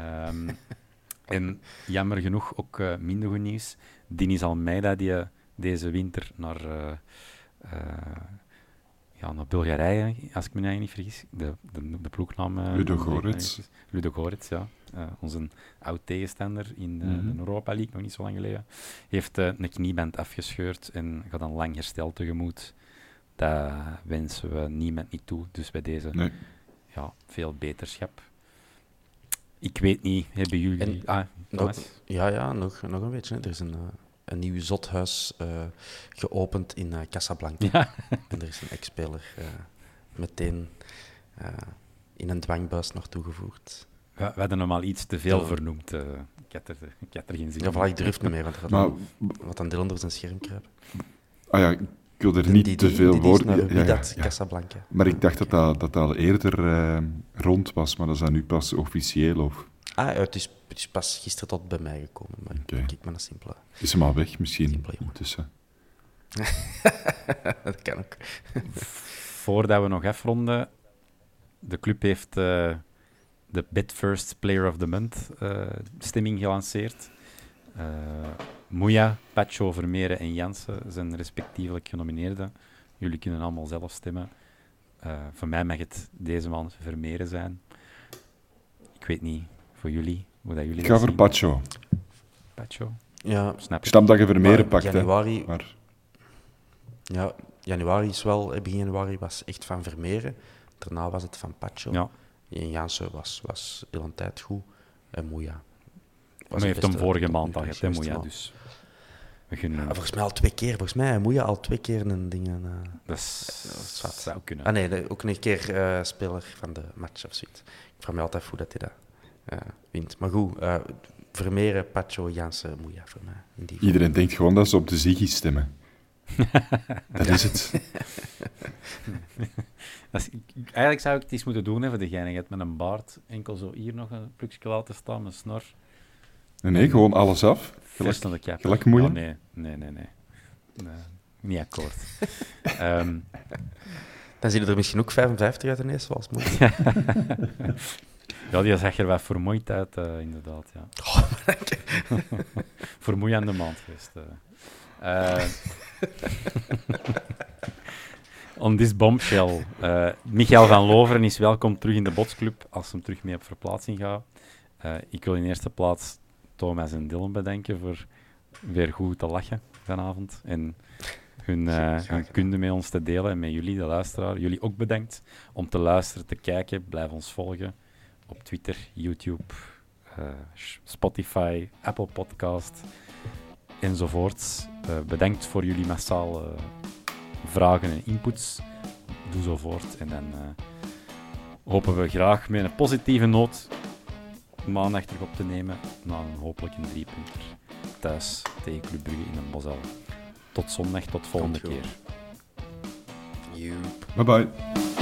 um, en jammer genoeg ook uh, minder goed nieuws. Dinis Almeida, die deze winter naar, ja, naar Bulgarije, als ik me eigenlijk niet vergis, de, de, de ploegnaam... Ludo Gorets. Ludo Gorets, ja. Uh, onze oud tegenstander in de, mm -hmm. de, Europa League, nog niet zo lang geleden, heeft uh, een knieband afgescheurd en gaat een lang herstel tegemoet. Dat wensen we niemand niet toe, dus bij deze nee. ja, veel beterschap. Ik weet niet, hebben jullie... En, ah, nog, ja, ja, nog, nog een beetje. Er is een, uh, een nieuw zothuis geopend in Casablanca. Ja. en er is een ex-speler meteen in een dwangbuis nog toegevoegd. We, we hadden hem al iets te veel ja. vernoemd. Uh, ik, had er, ik had er geen zin in. Ja, ik durf niet meer, want wat dan deel onder zijn scherm kruipen. Ah ja, ik wil er niet die, te veel woorden... Ja, ja, ja, ja, Casablanca. Maar ik dacht dat dat, dat al eerder uh, rond was, maar dat is dat nu pas officieel, of... Ah, het is, het is pas gisteren tot bij mij gekomen, maar okay. kijk maar naar simpele... Is hem al weg, misschien, intussen? dat kan ook. Voordat we nog afronden, de club heeft... Uh, de Bitfirst Player of the Month uh, stemming gelanceerd. Uh, Moeja, Pacho, Vermeeren en Jansen zijn respectievelijk genomineerden. Jullie kunnen allemaal zelf stemmen. Uh, voor mij mag het deze maand Vermeeren zijn. Ik weet niet, voor jullie, hoe dat jullie Ik ga voor Pacho. Pacho? Ja. Snap ik snap dat je Vermeeren pakt, januari, maar... Ja, januari is wel... Begin januari was echt van Vermeeren. Daarna was het van Pacho. Ja. En Jansen was, was heel een tijd goed. En Moeja. Maar je heeft hem vorige maand al gehad, hè, Moeja. Dus we kunnen... ja, volgens mij al twee keer. Volgens mij Moeja al twee keer een ding. Uh, dat, is, dat zou kunnen. Ah nee, ook een keer uh, speler van de match of zoiets. Ik vraag me altijd hoe dat hij dat uh, wint. Maar goed, Vermeeren, Pacho, Jansen, Moeja voor mij. In die Iedereen vorm. denkt gewoon dat ze op de Ziggy stemmen. dat is het. Is, eigenlijk zou ik het eens moeten doen hè, voor de geinigheid met een baard. Enkel zo hier nog een plukje laten staan, een snor. Nee, nee, gewoon alles af. Gelijk moeien? Oh, nee, nee, nee, nee. nee niet akkoord. um, Dan zien er misschien ook 55 uit ineens, zoals moet. ja, die zag er wat vermoeid uit, uh, inderdaad. Ja. Oh, Vermoeiende maand geweest. Uh. On this bombshell. Uh, Michael van Loveren is welkom terug in de botsclub als hem terug mee op verplaatsing gaat. Ik wil in eerste plaats Thomas en Dylan bedanken voor weer goed te lachen vanavond. En hun, uh, hun kunde met ons te delen en met jullie, de luisteraar. Jullie ook bedankt om te luisteren, te kijken. Blijf ons volgen op Twitter, YouTube, Spotify, Apple Podcast enzovoort. Uh, bedankt voor jullie massaal vragen en inputs. Doe zo voort. En dan hopen we graag met een positieve noot maandag terug op te nemen. Na een hopelijk een driepunter thuis tegen Club Brugge in een Bosel. Tot zondag, tot volgende keer. Bye bye.